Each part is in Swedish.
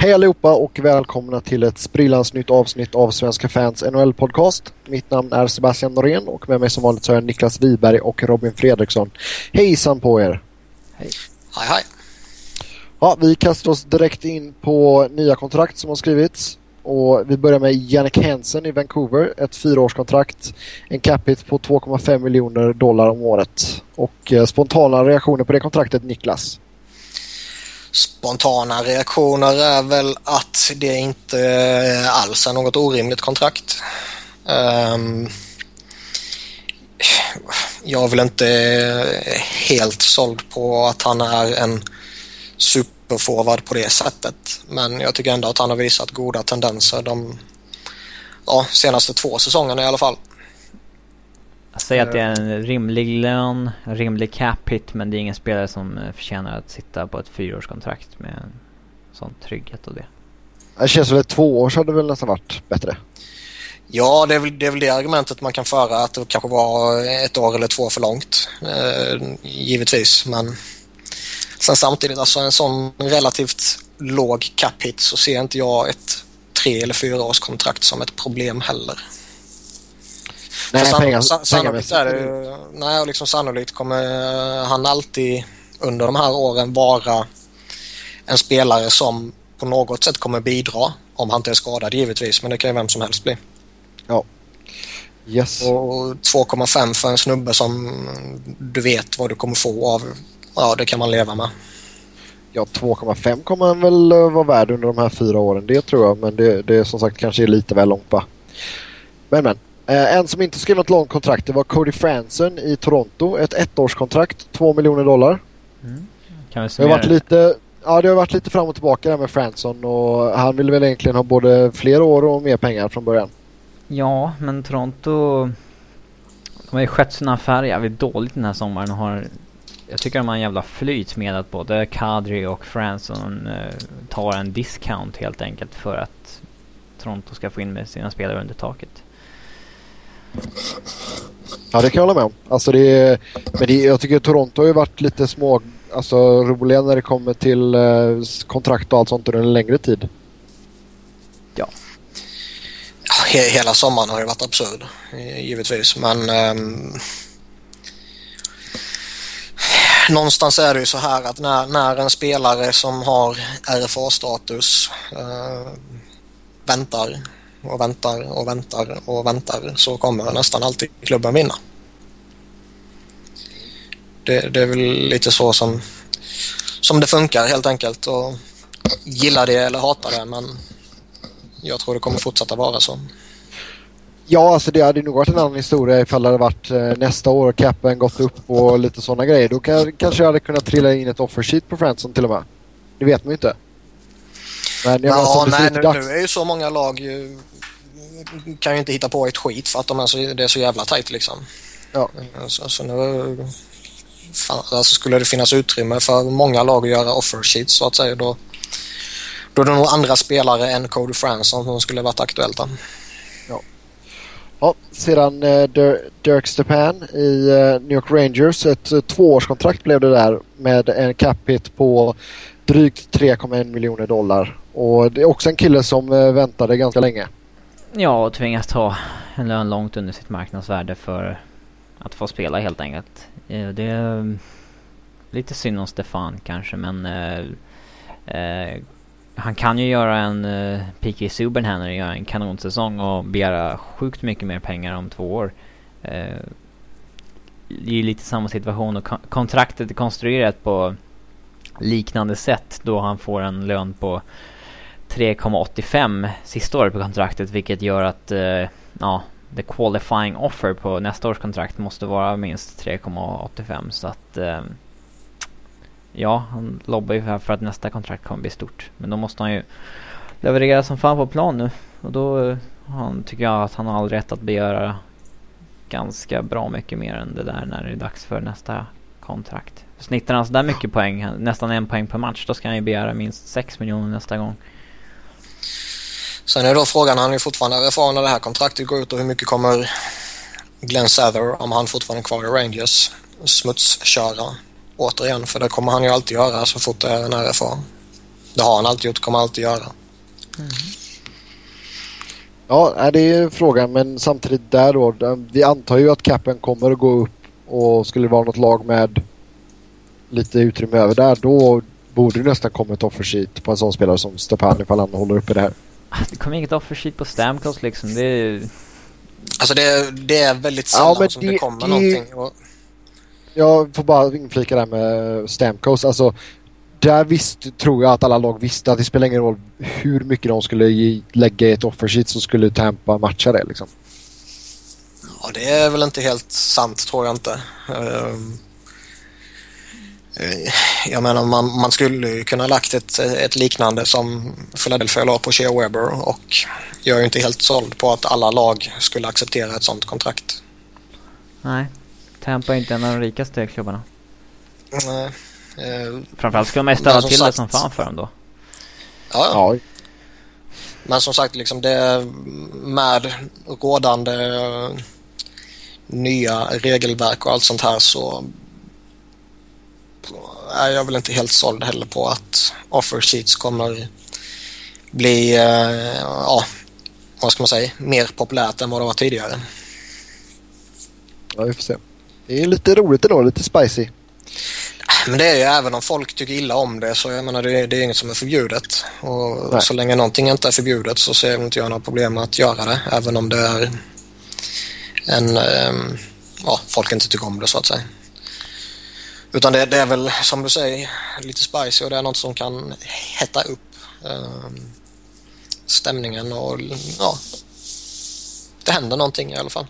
Hej allihopa och välkomna till ett sprillans nytt avsnitt av Svenska fans NHL-podcast. Mitt namn är Sebastian Norén och med mig som vanligt så har jag Niklas Wiberg och Robin Fredriksson. Hejsan på er! Hej! Hej hej! Ja, vi kastar oss direkt in på nya kontrakt som har skrivits. Och vi börjar med Jannik Hansen i Vancouver. Ett fyraårskontrakt. En capita på 2,5 miljoner dollar om året. Och eh, spontana reaktioner på det kontraktet, Niklas? Spontana reaktioner är väl att det inte alls är något orimligt kontrakt. Um, jag är väl inte helt såld på att han är en superforward på det sättet. Men jag tycker ändå att han har visat goda tendenser de ja, senaste två säsongerna i alla fall. Säg att det är en rimlig lön, en rimlig cap hit men det är ingen spelare som eh, förtjänar att sitta på ett fyraårskontrakt med en sån trygghet och det. Det känns väl ett två år så hade det väl nästan varit bättre. Ja, det är, väl, det är väl det argumentet man kan föra att det kanske var ett år eller två för långt. Eh, givetvis, men sen samtidigt alltså en sån relativt låg cap hit så ser inte jag ett tre eller fyra års kontrakt som ett problem heller. Nej, För pengar, sannolikt är det nej, liksom sannolikt kommer han alltid under de här åren vara en spelare som på något sätt kommer bidra. Om han inte är skadad givetvis, men det kan ju vem som helst bli. Ja. Yes. Och 2,5 för en snubbe som du vet vad du kommer få av, ja det kan man leva med. Ja, 2,5 kommer han väl eh, vara värd under de här fyra åren, det tror jag. Men det, det som sagt kanske är lite väl långt va. Men men. Eh, en som inte skrev något långt kontrakt det var Cody Franson i Toronto. Ett ettårskontrakt, 2 miljoner dollar. Mm. Kan vi det har varit lite Ja, det har varit lite fram och tillbaka där med Franson och han ville väl egentligen ha både fler år och mer pengar från början. Ja, men Toronto... De har ju skött sina affärer jävligt dåligt den här sommaren och har... Jag tycker de har en jävla flyt med att både Kadri och Franson eh, tar en discount helt enkelt för att Toronto ska få in med sina spelare under taket. Ja, det kan jag hålla med om. Alltså det är, men det, jag tycker Toronto har ju varit lite små alltså, roliga när det kommer till eh, kontrakt och allt sånt under en längre tid. Ja. ja hela sommaren har ju varit absurd, givetvis. Men um, någonstans är det ju så här att när, när en spelare som har RFA-status uh, väntar och väntar och väntar och väntar så kommer nästan alltid klubben vinna. Det, det är väl lite så som, som det funkar helt enkelt. Och gilla det eller hata det men jag tror det kommer fortsätta vara så. Ja, alltså det hade nog varit en annan historia ifall det hade varit eh, nästa år och capen gått upp och lite sådana grejer. Då kan, kanske jag hade kunnat trilla in ett offer sheet på Fransson till och med. Det vet man ju inte. Men jag ja, nej, nu, nu är ju så många lag ju, kan ju inte hitta på ett skit för att de är så, det är så jävla tajt liksom. Ja. Så, så nu fan, alltså skulle det finnas utrymme för många lag att göra offer sheets så att säga då, då är det nog andra spelare än Cody Franson som skulle varit aktuellt. Ja, sedan eh, Dirk Stepan i eh, New York Rangers. Ett eh, tvåårskontrakt blev det där med en cap hit på drygt 3,1 miljoner dollar. Och det är också en kille som eh, väntade ganska länge. Ja, och tvingas ta en lön långt under sitt marknadsvärde för att få spela helt enkelt. Eh, det är mm, lite synd om Stefan kanske men eh, eh, han kan ju göra en eh, P.K. Subban här när han gör en kanonsäsong och begära sjukt mycket mer pengar om två år. Eh, det är ju lite samma situation och kontraktet är konstruerat på liknande sätt då han får en lön på 3,85 sista året på kontraktet vilket gör att eh, ja, the qualifying offer på nästa års kontrakt måste vara minst 3,85 så att eh, ja, han lobbar ju för att nästa kontrakt kommer bli stort. Men då måste han ju leverera som fan på plan nu och då eh, han, tycker jag att han har all rätt att begära ganska bra mycket mer än det där när det är dags för nästa kontrakt. Snittar han sådär mycket poäng, nästan en poäng per match, då ska han ju begära minst 6 miljoner nästa gång. Sen är då frågan, han är fortfarande erfaren när det här kontraktet går ut och hur mycket kommer Glenn Sather, om han fortfarande är kvar i Rangers, smutsköra återigen? För det kommer han ju alltid göra så fort det är en RFA. Det har han alltid gjort och kommer alltid göra. Mm. Ja, det är frågan men samtidigt där då. Eh, vi antar ju att capen kommer att gå upp och skulle det vara något lag med lite utrymme över där då borde det nästan komma ett offersheet på en sån spelare som Stepan ifall han håller uppe det här. Det kommer inget offersheet på Stamkos liksom. Det är... Alltså det, det är väldigt sällan ja, som det, det kommer det... någonting. Och... Jag får bara inflika där med Stamkos. Alltså där visst, tror jag att alla lag visste att det spelar ingen roll hur mycket de skulle ge, lägga i ett offersheet så skulle Tampa matcha det liksom. Ja, det är väl inte helt sant tror jag inte. Eh, jag menar man, man skulle kunna lagt ett, ett liknande som Philadelphia la på Shea Weber och jag är inte helt såld på att alla lag skulle acceptera ett sånt kontrakt. Nej, Tampa är inte en av de rikaste klubbarna. Nej. Eh, Framförallt ska man ställa till sagt, det som fan för dem då. Ja, ja. Men som sagt, liksom det med rådande uh, nya regelverk och allt sånt här så är jag väl inte helt såld heller på att offer sheets kommer bli, uh, ja, vad ska man säga, mer populärt än vad det var tidigare. Ja, vi får se. Det är lite roligt ändå, lite spicy. Men det är ju även om folk tycker illa om det så jag menar det, är, det är inget som är förbjudet. Och Nej. så länge någonting inte är förbjudet så ser inte jag några problem med att göra det. Även om det är en... Um, ja, folk inte tycker om det så att säga. Utan det, det, är väl som du säger lite spicy och det är något som kan hetta upp eh, stämningen och ja, det händer någonting i alla fall.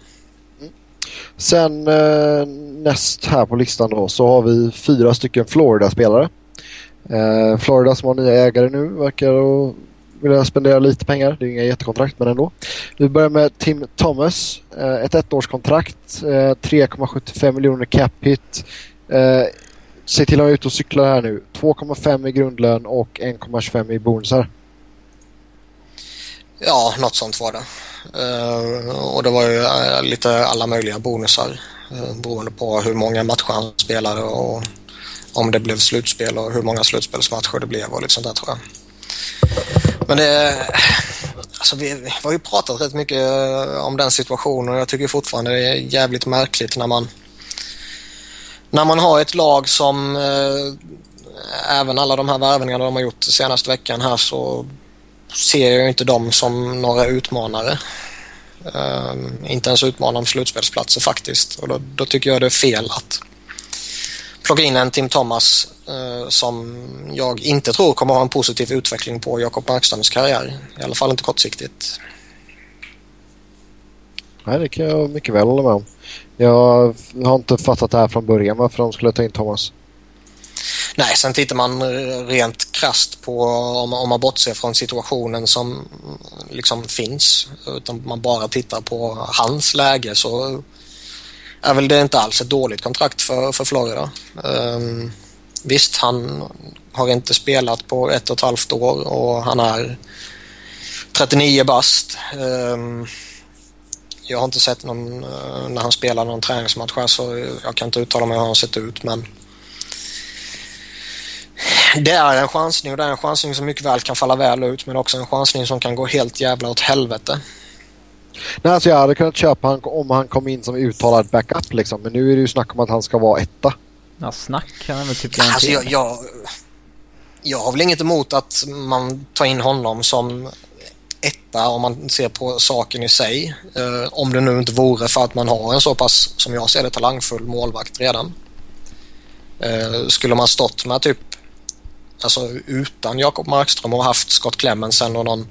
Sen eh, näst här på listan då så har vi fyra stycken Florida-spelare. Eh, Florida som har nya ägare nu verkar vilja spendera lite pengar. Det är inga jättekontrakt men ändå. Vi börjar med Tim Thomas. Eh, ett ettårskontrakt. Eh, 3,75 miljoner cap hit. Eh, se till att vara ute och cykla här nu. 2,5 i grundlön och 1,25 i bonusar. Ja, något sånt var det. Uh, och det var ju uh, lite alla möjliga bonusar uh, beroende på hur många matcher han spelade och om det blev slutspel och hur många slutspelsmatcher det blev och lite sånt där tror jag. Men det... Alltså vi, vi har ju pratat rätt mycket om den situationen och jag tycker fortfarande det är jävligt märkligt när man när man har ett lag som eh, även alla de här värvningarna de har gjort senaste veckan här så ser jag inte dem som några utmanare. Eh, inte ens utmana om slutspelsplatser faktiskt. Och då, då, tycker jag det är fel att plocka in en Tim Thomas eh, som jag inte tror kommer ha en positiv utveckling på Jakob Markströms karriär. I alla fall inte kortsiktigt. Nej, det kan jag mycket väl hålla med om. Jag har inte fattat det här från början varför de skulle ta in Thomas. Nej, sen tittar man rent krast på om, om man bortser från situationen som liksom finns utan man bara tittar på hans läge så är väl det inte alls ett dåligt kontrakt för, för Florida. Um, visst, han har inte spelat på ett och ett halvt år och han är 39 bast. Um, jag har inte sett någon uh, när han spelar någon träningsmatch här så jag kan inte uttala mig hur han sett ut men det är en chansning och det är en chansning som mycket väl kan falla väl ut men också en chansning som kan gå helt jävla åt helvete. Nej, alltså jag hade kunnat köpa han om han kom in som uttalad backup liksom. Men nu är det ju snack om att han ska vara etta. Ja, snack kan han väl typ alltså, jag, jag, jag har väl inget emot att man tar in honom som etta om man ser på saken i sig. Eh, om det nu inte vore för att man har en så pass, som jag ser det, talangfull målvakt redan. Eh, skulle man stått med typ alltså utan Jakob Markström och haft Scott Clemensen och någon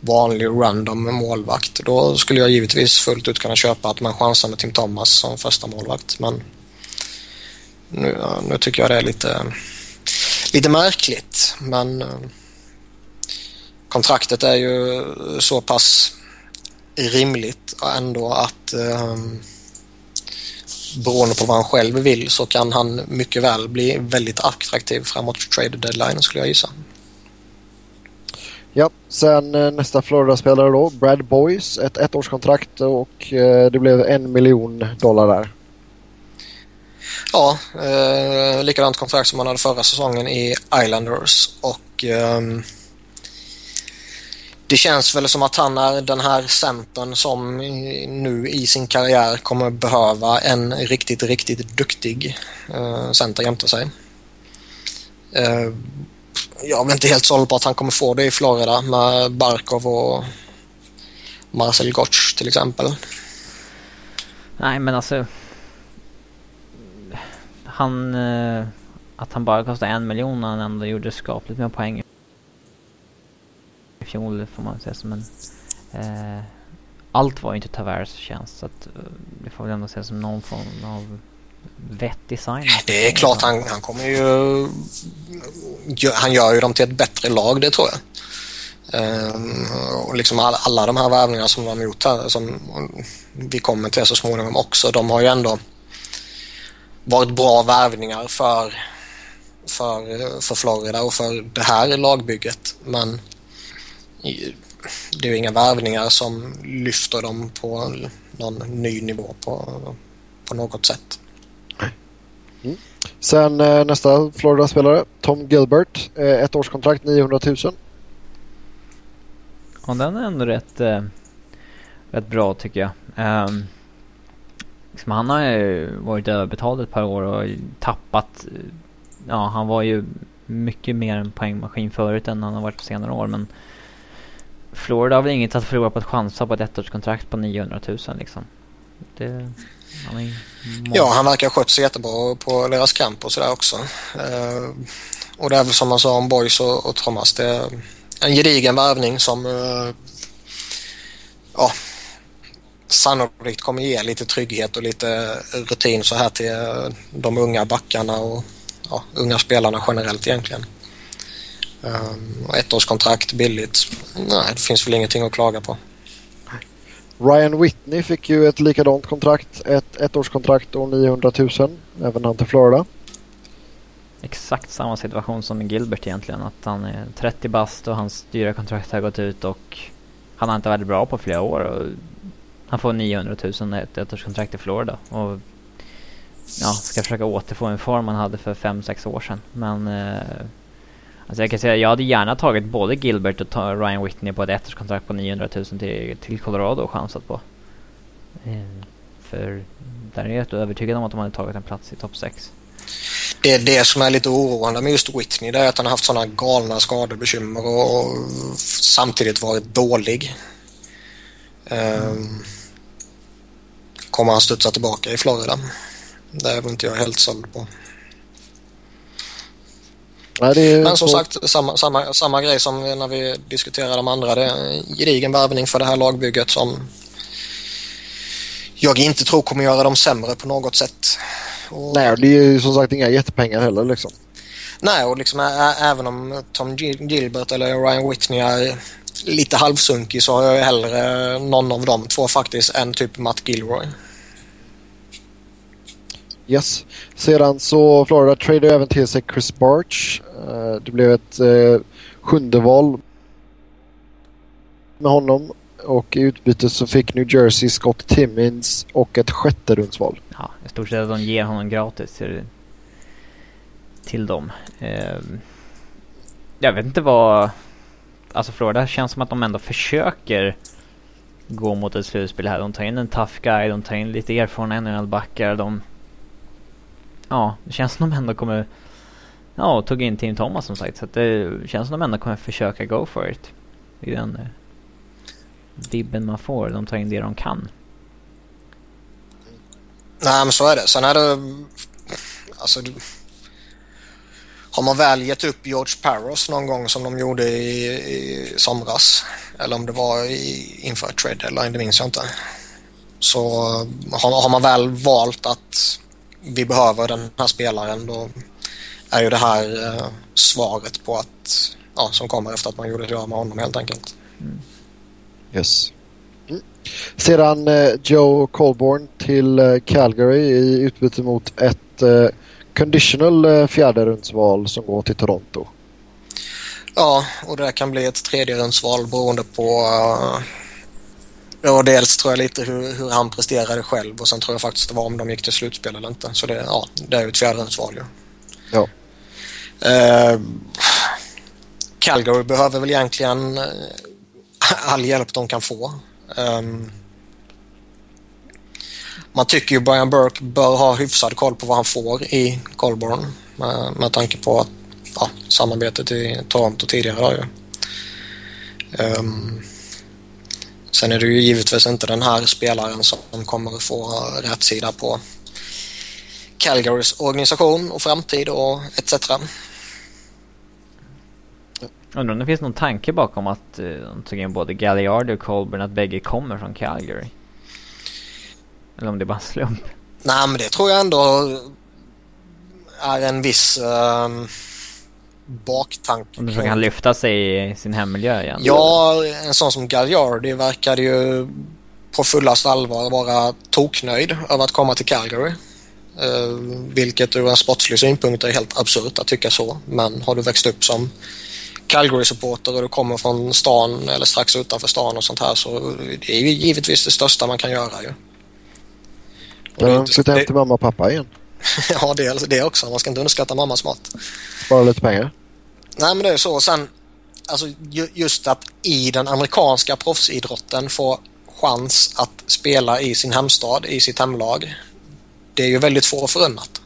vanlig random målvakt då skulle jag givetvis fullt ut kunna köpa att man chansar med Tim Thomas som första målvakt men nu, nu tycker jag det är lite, lite märkligt men eh, kontraktet är ju så pass rimligt ändå att um, beroende på vad han själv vill så kan han mycket väl bli väldigt attraktiv framåt trade deadline skulle jag gissa. Ja, sen eh, nästa Florida-spelare då, Brad Boyce, ett ettårskontrakt och eh, det blev en miljon dollar där. Ja, eh, likadant kontrakt som han hade förra säsongen i Islanders och eh, det känns väl som att han är den här centern som nu i sin karriär kommer behöva en riktigt, riktigt duktig eh, center jämte sig. Eh, jag är inte helt såld på att han kommer få det i Florida med Barkov och Marcel Gotch till exempel. Nej men alltså han... Eh, att han bara kostade en miljon när han ändå gjorde skapligt med poäng i fjol får man säga som en... Eh, allt var ju inte Tavares tjänst så att eh, det får väl ändå ses som någon form av vettig sign. Det är klart han, han kommer ju... Han gör ju dem till ett bättre lag det tror jag. Um, och liksom alla, alla de här värvningarna som de har gjort här som vi kommer till så småningom också. De har ju ändå varit bra värvningar för, för, för Florida och för det här lagbygget. Men det är inga värvningar som lyfter dem på någon ny nivå på, på något sätt. Mm. Sen eh, nästa Florida-spelare, Tom Gilbert. Eh, ett årskontrakt, 900 000. Ja, den är ändå rätt, eh, rätt bra tycker jag. Um, liksom, han har ju varit överbetald ett par år och tappat. Ja, han var ju mycket mer en poängmaskin förut än han har varit på senare år. Men Florida har väl inget att förlora på att chansa på ett ettårskontrakt på 900 000 liksom. Det, han ja, han verkar ha skött sig jättebra på deras kamp och sådär också. Uh, och det är väl som man sa om Boys och, och Thomas. Det är en gedigen värvning som uh, ja, sannolikt kommer ge lite trygghet och lite rutin så här till de unga backarna och ja, unga spelarna generellt egentligen. Um, ettårskontrakt billigt. Nej, det finns väl ingenting att klaga på. Ryan Whitney fick ju ett likadant kontrakt. Ett ettårskontrakt och 900 000. Även han till Florida. Exakt samma situation som Gilbert egentligen. Att han är 30 bast och hans dyra kontrakt har gått ut och han har inte varit bra på flera år. Och han får 900 000 ett ettårskontrakt i Florida. Och ja, ska försöka återfå en form han hade för 5-6 år sedan. Men eh, alltså jag kan säga jag hade gärna tagit både Gilbert och Ryan Whitney på ett ettårskontrakt på 900 000 till, till Colorado och chansat på. Mm. för där är jag rätt övertygad om att de hade tagit en plats i topp 6. Det, är det som är lite oroande med just Whitney det är att han har haft sådana galna skadebekymmer och, och samtidigt varit dålig. Um, kommer han studsa tillbaka i Florida? Det är väl inte jag helt såld på. Nej, Men som sagt, samma, samma, samma grej som när vi diskuterade de andra. Det är en gedigen värvning för det här lagbygget som jag inte tror kommer göra dem sämre på något sätt. Och... Nej, det är ju som sagt inga jättepengar heller liksom. Nej, och liksom även om Tom Gilbert eller Ryan Whitney är lite halvsunkig så har jag hellre någon av dem två faktiskt än typ Matt Gilroy. Yes. Sedan så Florida tradade även till sig Chris Barch. Uh, det blev ett uh, sjunde val med honom och i utbyte så fick New Jersey Scott Timmins och ett sjätte rundsval. Ja, i stort sett att de ger honom gratis till, till dem. Uh, jag vet inte vad... Alltså Florida känns som att de ändå försöker gå mot ett slutspel här. De tar in en tough guy, de tar in lite erfarna NHL-backar. De ja, det känns som de ändå kommer... Ja, tog in Tim Thomas som sagt. Så att det känns som de ändå kommer försöka go for it. Det är den eh, vibben man får. De tar in det de kan. Nej, men så är det. Sen är det... Alltså... Du, har man väl gett upp George Parros någon gång som de gjorde i, i somras eller om det var i, inför trade deadline, det minns jag inte. Så har, har man väl valt att vi behöver den här spelaren då är ju det här eh, svaret på att ja, som kommer efter att man gjorde det med honom helt enkelt. Mm. Yes. Mm. Sedan eh, Joe Colborn till eh, Calgary i utbyte mot ett eh, conditional eh, fjärde rundsval som går till Toronto. Ja, och det kan bli ett tredje rundsval beroende på uh, Ja, dels tror jag lite hur, hur, han presterade själv och sen tror jag faktiskt det var om de gick till slutspel eller inte. Så det, ja, det är ju ett fjärdehandsval ju. Ja. Uh, Calgary behöver väl egentligen uh, all hjälp de kan få. Um, man tycker ju Brian Burke bör ha hyfsad koll på vad han får i Colborn med, med tanke på att, ja, samarbetet i Toronto tidigare. Då, ju. Um, sen är det ju givetvis inte den här spelaren som kommer att få rätt sida på Calgarys organisation och framtid och etc. Undrar om det finns någon tanke bakom att uh, de tog in både Galliardi och Colburn, att bägge kommer från Calgary? Eller om det är bara en slump? Nej, men det tror jag ändå är en viss uh, baktanke. Om du kan lyfta sig i sin hemmiljö igen? Ja, en sån som Galliardi verkade ju på fullast allvar vara toknöjd över att komma till Calgary. Uh, vilket ur en sportslig synpunkt är helt absurt att tycka så. Men har du växt upp som Calgary-supporter och du kommer från stan eller strax utanför stan och sånt här så det är ju givetvis det största man kan göra ju. Kan de flytta hem till mamma och pappa igen? ja, det, det också. Man ska inte underskatta mammas mat. Spara lite pengar? Nej, men det är så. Sen, alltså, just att i den amerikanska proffsidrotten få chans att spela i sin hemstad, i sitt hemlag. Det är ju väldigt få förunnat.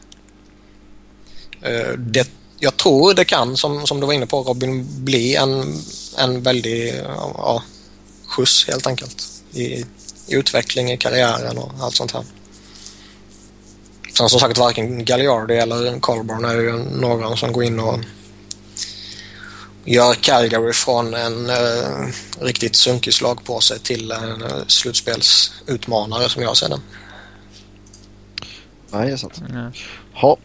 Eh, det, jag tror det kan, som, som du var inne på Robin, bli en, en väldig ja, skjuts helt enkelt. I, I utveckling i karriären och allt sånt här. Sen som sagt varken Galliardi eller Colburn är ju några som går in och gör Calgary från en uh, riktigt sunkig slagpåse till en uh, slutspelsutmanare som jag ser den. Nej, det är sant. Mm. Ha.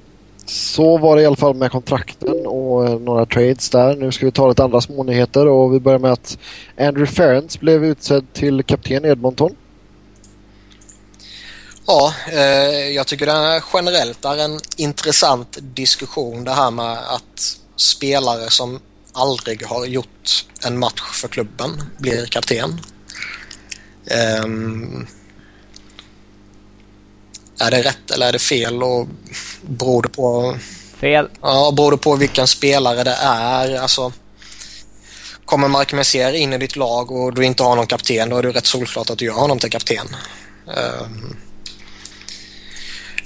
Så var det i alla fall med kontrakten och uh, några trades där. Nu ska vi ta lite andra smånyheter och vi börjar med att Andrew Ferrens blev utsedd till kapten i Edmonton. Ja, eh, jag tycker det generellt är en intressant diskussion det här med att spelare som aldrig har gjort en match för klubben blir kapten. Um, är det rätt eller är det fel och beror det på... Fel. Ja, beror det på vilken spelare det är. Alltså, kommer Mark Messier in i ditt lag och du inte har någon kapten då är det rätt solklart att du gör honom till kapten. Um,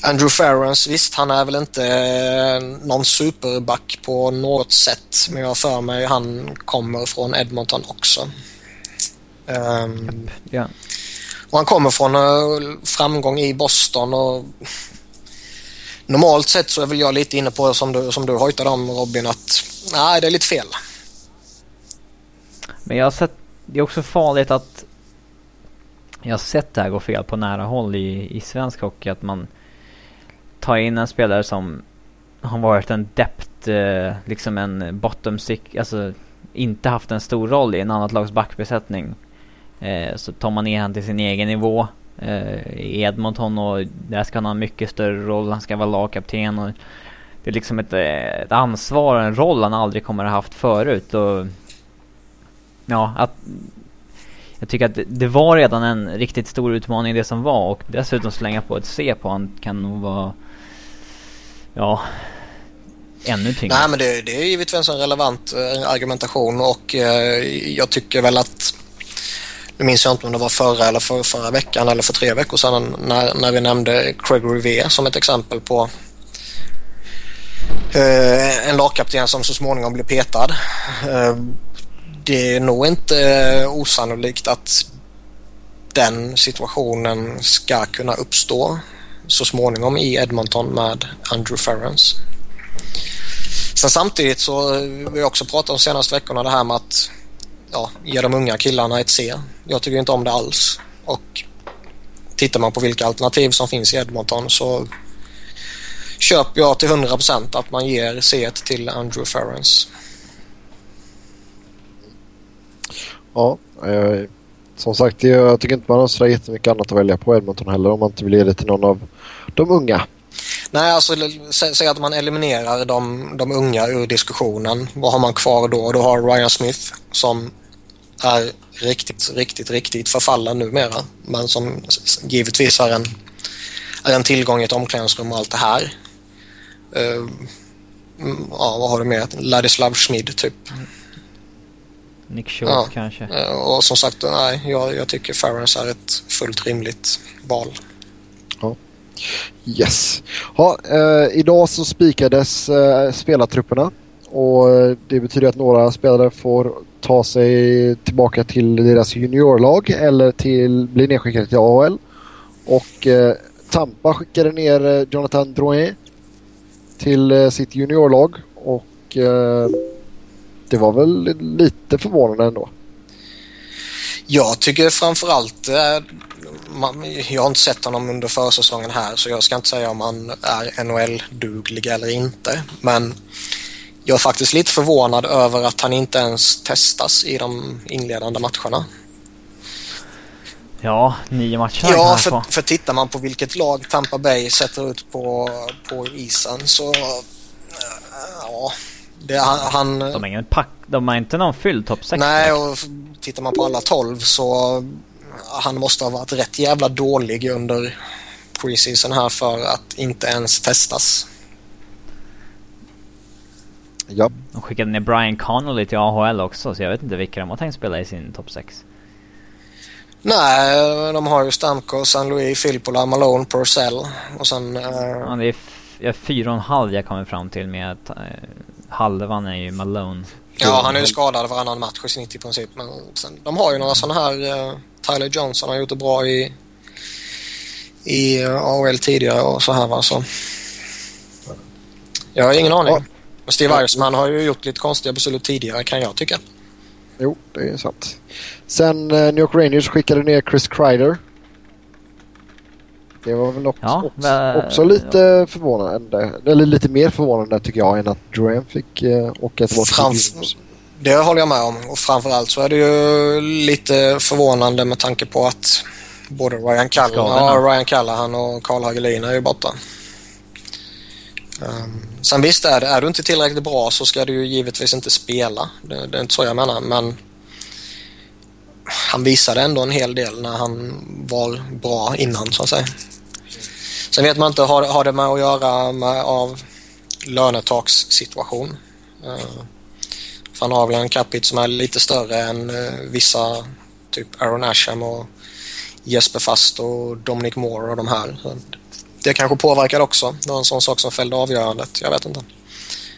Andrew Ferrens, visst han är väl inte eh, någon superback på något sätt men jag för mig han kommer från Edmonton också. Um, ja. Och han kommer från uh, framgång i Boston och normalt sett så är väl jag lite inne på som du, som du hojtade om Robin att nej det är lite fel. Men jag har sett, det är också farligt att jag har sett det här gå fel på nära håll i, i svensk hockey att man ta in en spelare som har varit en depth, eh, liksom en bottom stick, alltså inte haft en stor roll i en annat lags backbesättning. Eh, så tar man ner han till sin egen nivå eh, i Edmonton och där ska han ha en mycket större roll, han ska vara lagkapten och det är liksom ett, eh, ett ansvar, en roll han aldrig kommer ha haft förut och ja, att jag tycker att det, var redan en riktigt stor utmaning det som var och dessutom slänga på ett C på han kan nog vara ja, ännu tyngre. Nej, men det, det är givetvis en relevant eh, argumentation och eh, jag tycker väl att nu minns jag inte om det var förra eller för, förra veckan eller för tre veckor sedan när, när vi nämnde Craig Rivier som ett exempel på eh, en lagkapten som så småningom blev petad. Eh, det är nog inte eh, osannolikt att den situationen ska kunna uppstå så småningom i Edmonton med Andrew Ferrens. Sen samtidigt så eh, vi har också pratat om senaste veckorna det här med att ja, ge de unga killarna ett C. Jag tycker inte om det alls. Och tittar man på vilka alternativ som finns i Edmonton så köper jag till 100% att man ger C till Andrew Ferrens. Ja, jag som sagt jag tycker inte man har så jättemycket annat att välja på Edmonton heller om man inte vill ge det till någon av de unga. Nej, alltså säg att man eliminerar de, de unga ur diskussionen. Vad har man kvar då? Då har Ryan Smith som är riktigt, riktigt, riktigt förfallen numera. Men som givetvis är en, är en tillgång i ett omklädningsrum och allt det här. Uh, ja, vad har du mer? Ladislav Schmid typ. Nick Schultz ja. kanske. Uh, och som sagt, nej, jag, jag tycker Ferrens är ett fullt rimligt val. Ja. Yes. Ja, eh, idag så spikades eh, spelartrupperna och det betyder att några spelare får ta sig tillbaka till deras juniorlag eller till bli nedskickade till AHL. Och eh, Tampa skickade ner eh, Jonathan Drouin till eh, sitt juniorlag och eh, det var väl lite förvånande ändå. Jag tycker framförallt eh, jag har inte sett honom under försäsongen här så jag ska inte säga om han är NHL-duglig eller inte. Men jag är faktiskt lite förvånad över att han inte ens testas i de inledande matcherna. Ja, nio matcher Ja, för, för tittar man på vilket lag Tampa Bay sätter ut på, på isen så... Ja, det, han, han... De har, ingen pack, de har inte någon fylld topp 6. Nej, och tittar man på alla 12 så... Han måste ha varit rätt jävla dålig under preseason här för att inte ens testas. Ja. De skickade ner Brian Connolly till AHL också så jag vet inte vilka de har tänkt spela i sin topp 6. Nej, de har ju Stamkos, San Louis, Filippola, Malone, Purcell och sen... Uh... Ja, det är ja, fyra och en halv jag kommer fram till med att uh, halvan är ju Malone. Ja, han är ju skadad varannan match i snitt i princip. Men sen, de har ju några sådana här... Uh, Tyler Johnson har gjort det bra i, i AHL tidigare och så här va. Så. Jag har ingen aning. Ja. Steve Eisman har ju gjort lite konstiga beslut tidigare kan jag tycka. Jo, det är sant. Sen uh, New York Rangers skickade ner Chris Kreider. Det var väl också, ja, också, också lite ja. förvånande. Eller lite mer förvånande tycker jag än att Duran fick uh, åka tillbaka Framf till Det håller jag med om. Och framförallt så är det ju lite förvånande med tanke på att både Ryan Callahan, ja, Ryan Callahan och Carl Hagelin är ju borta. Um, sen visst är det, är du inte tillräckligt bra så ska du ju givetvis inte spela. Det, det är inte så jag menar men han visade ändå en hel del när han var bra innan så att säga. Sen vet man inte, har, har det med att göra med av lönetakssituation? Uh, han har väl en capita som är lite större än uh, vissa typ Aaron Asham och Jesper Fast och Dominic Moore och de här. Så det kanske påverkar också. Det var en sån sak som fällde avgörandet. Jag vet inte.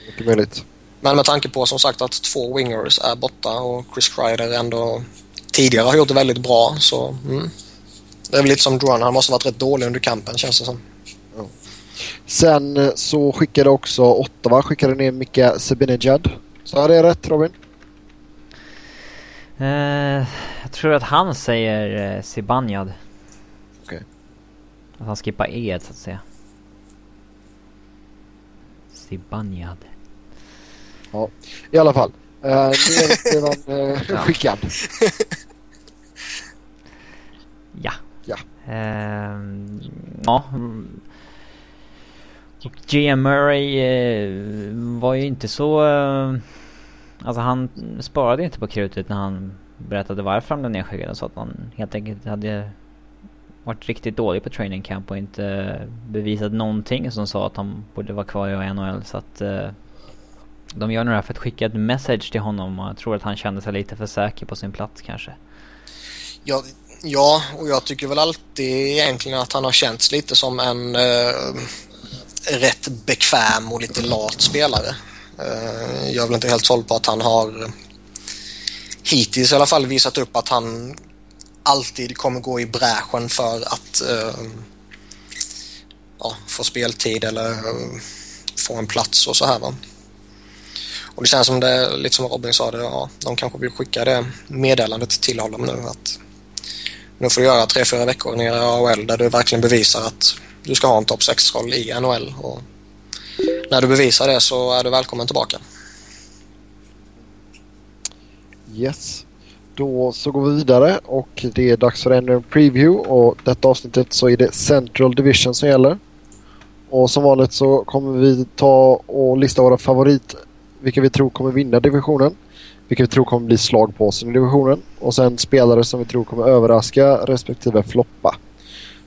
Mycket möjligt. Men med tanke på som sagt att två wingers är borta och Chris Kreider ändå tidigare har gjort det väldigt bra så mm. Det är väl lite som Duran. Han måste varit rätt dålig under kampen känns det som. Ja. Sen eh, så skickade också Ottawa skickade ner Mika Sebinejad. Så är det rätt Robin? Uh, jag tror att han säger uh, Zibanejad. Att han skippar E så att säga. Zibanejad. Ja, i alla fall. Uh, nu är redan uh, skickad. ja. Ja. Uh, ja. Och GM Murray uh, var ju inte så... Uh, alltså han sparade inte på krutet när han berättade varför han blev nedskickad. Så att han helt enkelt hade varit riktigt dålig på training camp och inte bevisat någonting som sa att han borde vara kvar i NHL. Så att uh, de gör nog det här för att skicka ett message till honom och jag tror att han kände sig lite för säker på sin plats kanske. Ja, ja och jag tycker väl alltid egentligen att han har känts lite som en eh, rätt bekväm och lite lat spelare. Eh, jag är väl inte helt såld på att han har hittills i alla fall visat upp att han alltid kommer gå i bräschen för att eh, ja, få speltid eller eh, få en plats och så här. Va? Och det känns som det, lite som Robin sa, det, ja, de kanske vill skicka det meddelandet till honom nu att nu får du göra tre, fyra veckor nere i AHL där du verkligen bevisar att du ska ha en topp 6-roll i NHL. Och när du bevisar det så är du välkommen tillbaka. Yes. Då så går vi vidare och det är dags för ännu en preview och detta avsnittet så är det Central Division som gäller. Och som vanligt så kommer vi ta och lista våra favorit, vilka vi tror kommer vinna divisionen vilka vi tror kommer bli slagpåsen i divisionen. Och sen spelare som vi tror kommer överraska respektive floppa.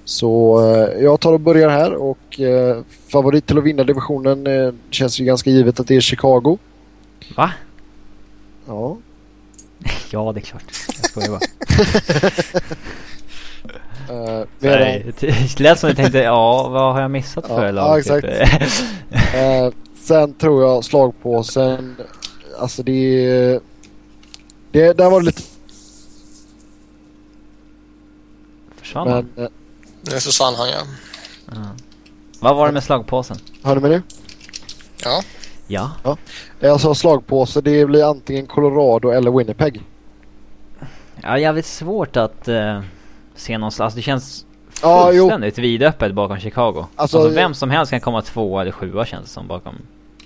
Så eh, jag tar och börjar här och eh, favorit till att vinna divisionen eh, känns ju ganska givet att det är Chicago. Va? Ja. Ja, det är klart. Jag skojar bara. Uh, Nej, det lät som jag tänkte, ja vad har jag missat Ja, för ja, lag? exakt. typ? eh, sen tror jag slagpåsen, alltså det är... Det, där var det lite... Försvann han? Men, eh, Nu försvann han ja. Ja. Vad var det med slagpåsen? hör ni mig nu? Ja, Ja. Jag sa slagpåse, det blir antingen Colorado eller Winnipeg. Ja, jävligt svårt att uh, se någonstans. Alltså det känns Ja, jo. fullständigt vidöppet bakom Chicago. Alltså, Alltså, vem som helst kan komma tvåa eller sjua känns det som bakom.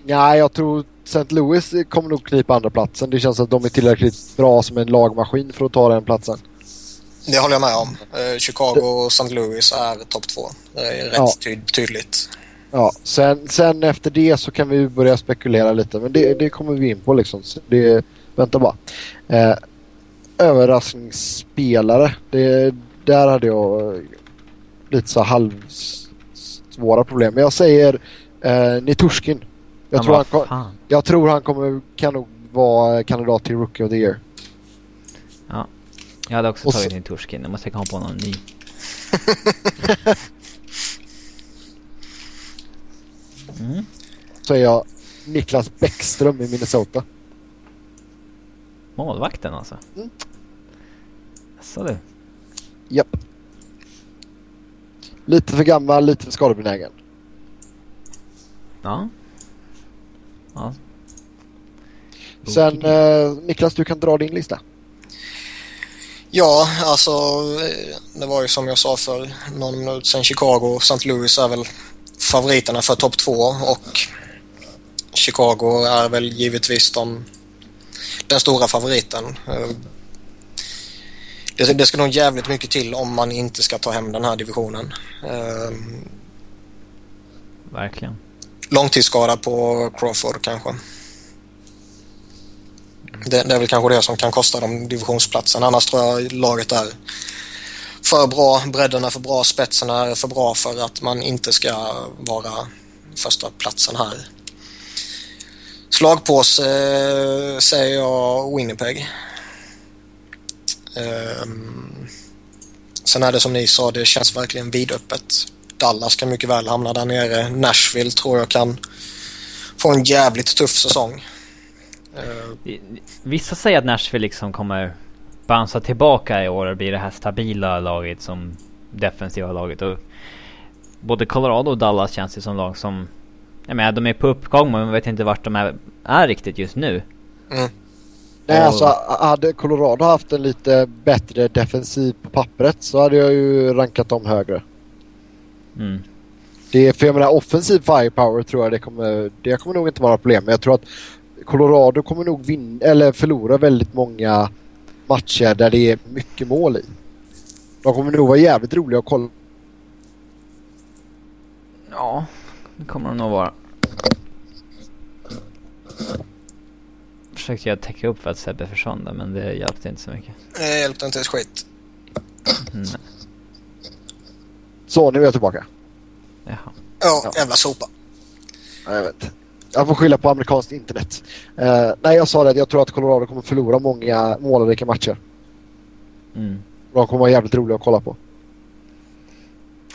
Nej, jag tror St. Louis kommer nog knipa andra platsen. Det känns att de är tillräckligt bra som en lagmaskin för att ta den platsen. det håller jag med om. Eh, Chicago och St. Louis är topp två. Det är rätt Ja. ty- tydligt. Ja, sen, sen efter det så kan vi börja spekulera lite. Men det, det kommer vi in på liksom. Så det, vänta bara. Eh, överraskningsspelare. Det, där hade jag lite så halvsvåra problem. Men jag säger eh, Nitushkin. Jag, tror han, vad ko- fan. jag tror han kommer, kan nog vara kandidat till Rookie of the Year. Jag hade också Och så- tagit in Turskin. Jag måste komma på någon ny. Mm. Så är jag Niklas Bäckström i Minnesota. Målvakten alltså. Mm. Så du. Japp. Lite för gammal, lite för skadebenägen. Ja. Ja. Sen eh, Niklas, du kan dra din lista. Ja, alltså eh, det var ju som jag sa för någon minut sedan. Chicago och St. Louis är väl favoriterna för topp två och Chicago är väl givetvis de, den stora favoriten. Eh, Det, det ska nog jävligt mycket till om man inte ska ta hem den här divisionen. Eh, Verkligen. Långtidsskada på Crawford kanske. Det, det är väl kanske det som kan kosta dem divisionsplatsen. Annars tror jag laget är för bra. Bredden är för bra. Spetsen är för bra för att man inte ska vara första platsen här. Slagpåse eh, säger jag Winnipeg. Eh, sen är det som ni sa, det känns verkligen vidöppet. Dallas kan mycket väl hamna där nere. Nashville tror jag kan få en jävligt tuff säsong. Vissa säger att Nashville liksom kommer bounsa tillbaka i år och bli det här stabila laget som defensiva laget. Och både Colorado och Dallas känns det som lag som... Jag menar, de är på uppgång men man vet inte vart de är, är riktigt just nu. Mm. Nej, Och- alltså hade Colorado haft en lite bättre defensiv på pappret så hade jag ju rankat dem högre. Mm. Det är, för jag menar offensiv firepower tror jag det kommer, det kommer nog inte vara problem. Men jag tror att Colorado kommer nog vinna, eller förlora väldigt många matcher där det är mycket mål i. De kommer nog vara jävligt roliga att kolla. Ja, det kommer de nog vara. Försökte jag täcka upp för att Sebbe försvann där, men det hjälpte inte så mycket. Det hjälpte inte ett skit. Mm. Så, nu är jag tillbaka. Jaha. Ja, Ja. jävla sopa. Ja, Jag vet. Jag får skylla på amerikanskt internet. Eh, nej, jag sa det att jag tror att Colorado kommer förlora många målrika matcher. Mm. De kommer vara jävligt roliga att kolla på.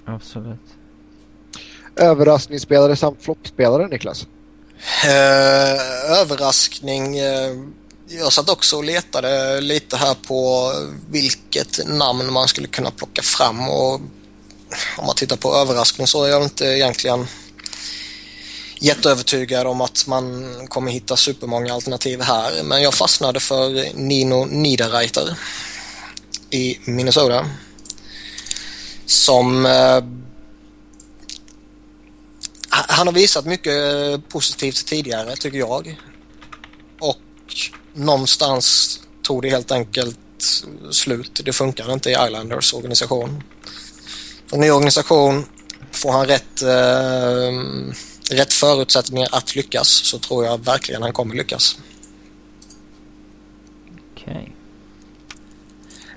Absolut. Överraskningsspelare samt floppspelare, Niklas. Eh, överraskning. Eh, jag satt också och letade lite här på vilket namn man skulle kunna plocka fram och om man tittar på överraskning så är jag inte egentligen jätteövertygad om att man kommer hitta supermånga alternativ här. Men jag fastnade för Nino Niederreiter i Minnesota. Som eh, han har visat mycket positivt tidigare tycker jag. Och någonstans tog det helt enkelt slut. Det funkar inte i Islanders organisation. En ny organisation, får han rätt, eh, rätt förutsättningar att lyckas så tror jag verkligen han kommer lyckas. Okej.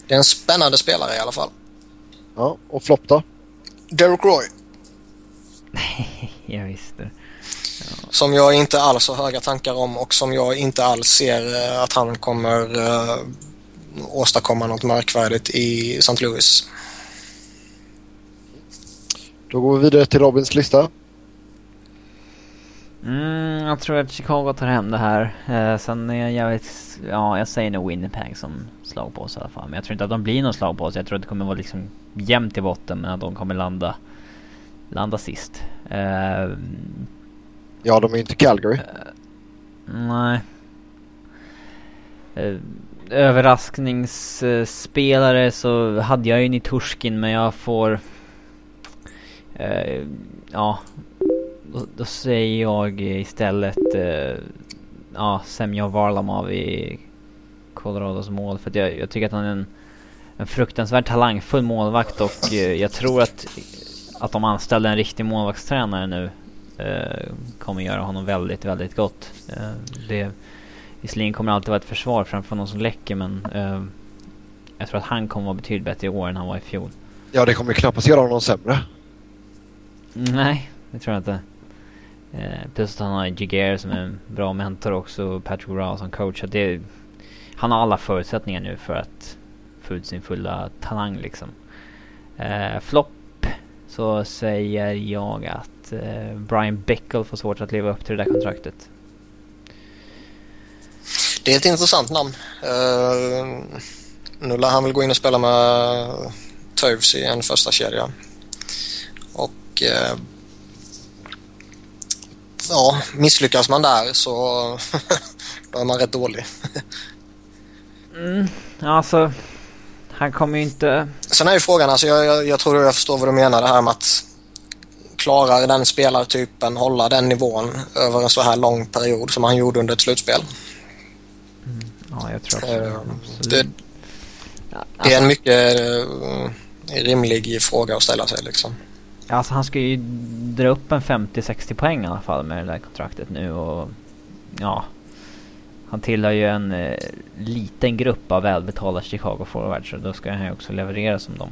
Det är en spännande spelare i alla fall. Ja, och flopp då? Derek Roy. Jag visste. Som jag inte alls har höga tankar om och som jag inte alls ser eh, att han kommer uh, åstadkomma något märkvärdigt i St. Louis. Då går vi vidare till Robins lista. Mm, jag tror att Chicago tar hem det här. Eh, sen är jag jävligt... Ja, jag säger nog Winnipeg som slag på oss i alla fall. Men jag tror inte att de blir någon slag på oss. Jag tror att det kommer vara liksom jämnt i botten men att de kommer landa... Landa sist. Eh, Ja, de är inte Calgary. nej. Eh, överraskningsspelare så hade jag ju Niturskin men jag får... Eh, ja. Då, då säger jag istället eh, ja, Semyon Varlamov i Colorados mål. För att jag, jag tycker att han är en, en fruktansvärt talangfull målvakt och eh, jag tror att, att de anställde en riktig målvaktstränare nu eh, kommer göra honom väldigt, väldigt gott. Eh, det, visserligen kommer det alltid vara ett försvar framför någon som läcker men eh, jag tror att han kommer vara betydligt bättre i år än han var i fjol. Ja, det kommer knappast göra honom sämre. Nej, det tror jag inte. Eh, plus att han har Jigger som är en bra mentor också och Patrick Rouse som coach. Det, han har alla förutsättningar nu för att få ut sin fulla talang liksom. Eh, Flopp så säger jag att eh, Brian Bickle får svårt att leva upp till det där kontraktet. Det är ett intressant namn. Uh, nu lär han väl gå in och spela med Toews i en första kedja. Och uh, ja, misslyckas man där så då är man rätt dålig. mm, alltså, han kommer ju inte... Sen är ju frågan, alltså jag, jag, jag tror jag förstår vad du menar det här med att klarar den spelartypen hålla den nivån över en så här lång period som han gjorde under ett slutspel? Mm, ja, jag tror absolut. Uh, det, det är en mycket uh, rimlig fråga att ställa sig liksom. Alltså han ska ju dra upp en 50-60 poäng i alla fall med det där kontraktet nu och ja. Han tillhör ju en eh, liten grupp av välbetalda Chicago forwards så då ska han ju också leverera som dem.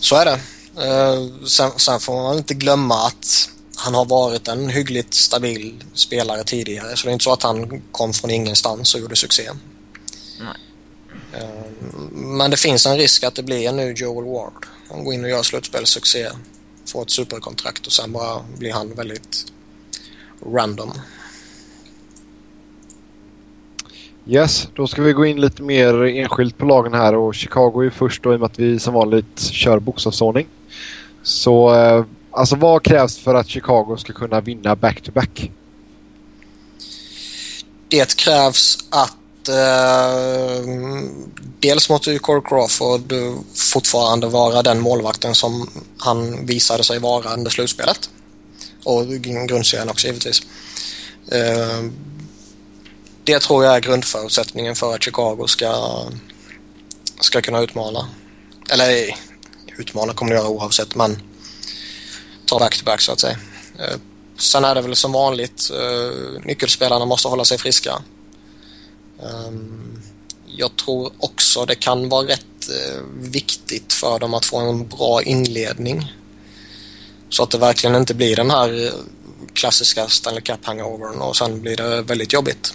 Så är det. Uh, sen, sen, får man inte glömma att han har varit en hyggligt stabil spelare tidigare så det är inte så att han kom från ingenstans och gjorde succé. Nej. Uh, men det finns en risk att det blir en ny Joel Ward. Han går in och gör slutspelssuccé, får ett superkontrakt och sen bara blir han väldigt random. Yes, då ska vi gå in lite mer enskilt på lagen här och Chicago är först då i och med att vi som vanligt kör bokstavsordning. Så eh, alltså vad krävs för att Chicago ska kunna vinna back-to-back? -back? Det krävs att eh, dels måste ju Corey Crawford fortfarande vara den målvakten som han visade sig vara under slutspelet. Och grundserien också givetvis. Eh, det tror jag är grundförutsättningen för att Chicago ska, ska kunna utmana. Eller utmana kommer de göra oavsett men ta back-to-back så att säga. Eh, sen är det väl som vanligt eh, nyckelspelarna måste hålla sig friska. Um, jag tror också det kan vara rätt eh, viktigt för dem att få en bra inledning. Så att det verkligen inte blir den här eh, klassiska Stanley Cup-hangovern och sen blir det väldigt jobbigt.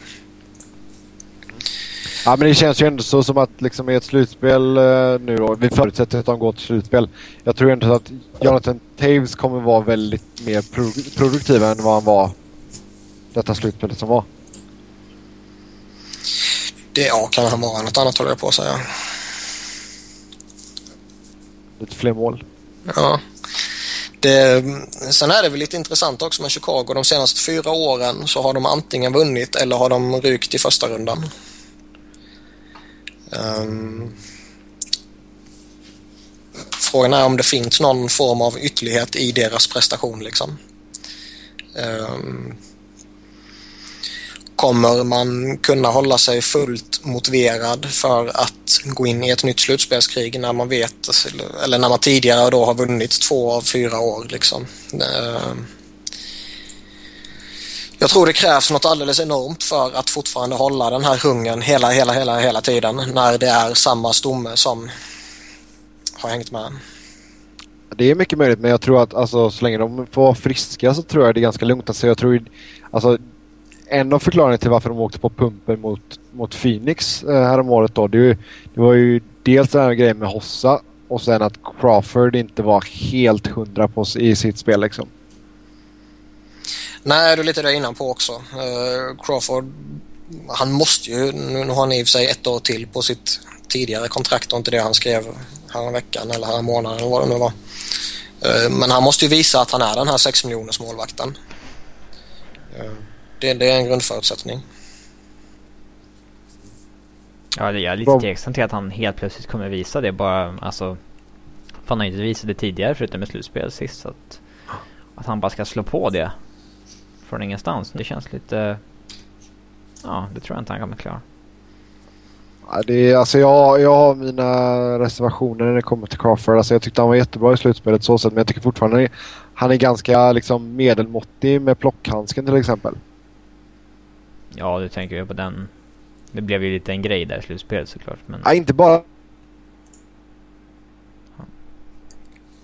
Ja men det känns ju ändå så som att liksom i ett slutspel uh, nu då, vi förutsätter att de går till slutspel. Jag tror ändå att Jonathan Taves kommer vara väldigt mer pro produktiv än vad han var detta slutspelet som var. Det, ja, kan han vara något annat håller jag på att säga. Lite fler mål. Ja. Det, sen är det väl lite intressant också med Chicago. De senaste fyra åren så har de antingen vunnit eller har de rykt i första rundan. Um, frågan är om det finns någon form av ytterlighet i deras prestation. Liksom. Um, kommer man kunna hålla sig fullt motiverad för att gå in i ett nytt slutspelskrig när man vet, eller när man tidigare då har vunnit två av fyra år liksom. Eh, jag tror det krävs något alldeles enormt för att fortfarande hålla den här hungern hela, hela, hela, hela tiden när det är samma stomme som har hängt med. Det är mycket möjligt men jag tror att alltså, så länge de får vara friska så tror jag det är ganska lugnt. Alltså, jag tror, alltså, en av förklaringarna till varför de åkte på pumpen mot, mot Phoenix eh, häromåret då, det, det var ju dels den här grejen med Hossa och sen att Crawford inte var helt hundra på i sitt spel liksom. Nej, du är lite där innan på också. Uh, Crawford, han måste ju, nu har han i och för sig ett år till på sitt tidigare kontrakt och inte det han skrev här veckan eller här månaden eller vad det nu var. Uh, men han måste ju visa att han är den här 6 miljoners målvakten. Uh, det, det, är en grundförutsättning. Ja, jag är lite tveksam till att han helt plötsligt kommer visa det bara, alltså. För han har inte visat det tidigare förutom med slutspel sist så att. Att han bara ska slå på det från ingenstans. Det känns lite... Ja, det tror jag inte han kommer klara. Ja, det är, alltså jag, jag har mina reservationer när det kommer till Crawford. Alltså jag tyckte han var jättebra i slutspelet så sätt, men jag tycker fortfarande han är ganska liksom medelmåttig med plockhandsken till exempel. Ja, du tänker ju på den. Det blev ju lite en grej där i slutspelet såklart. Men... Ja, inte bara...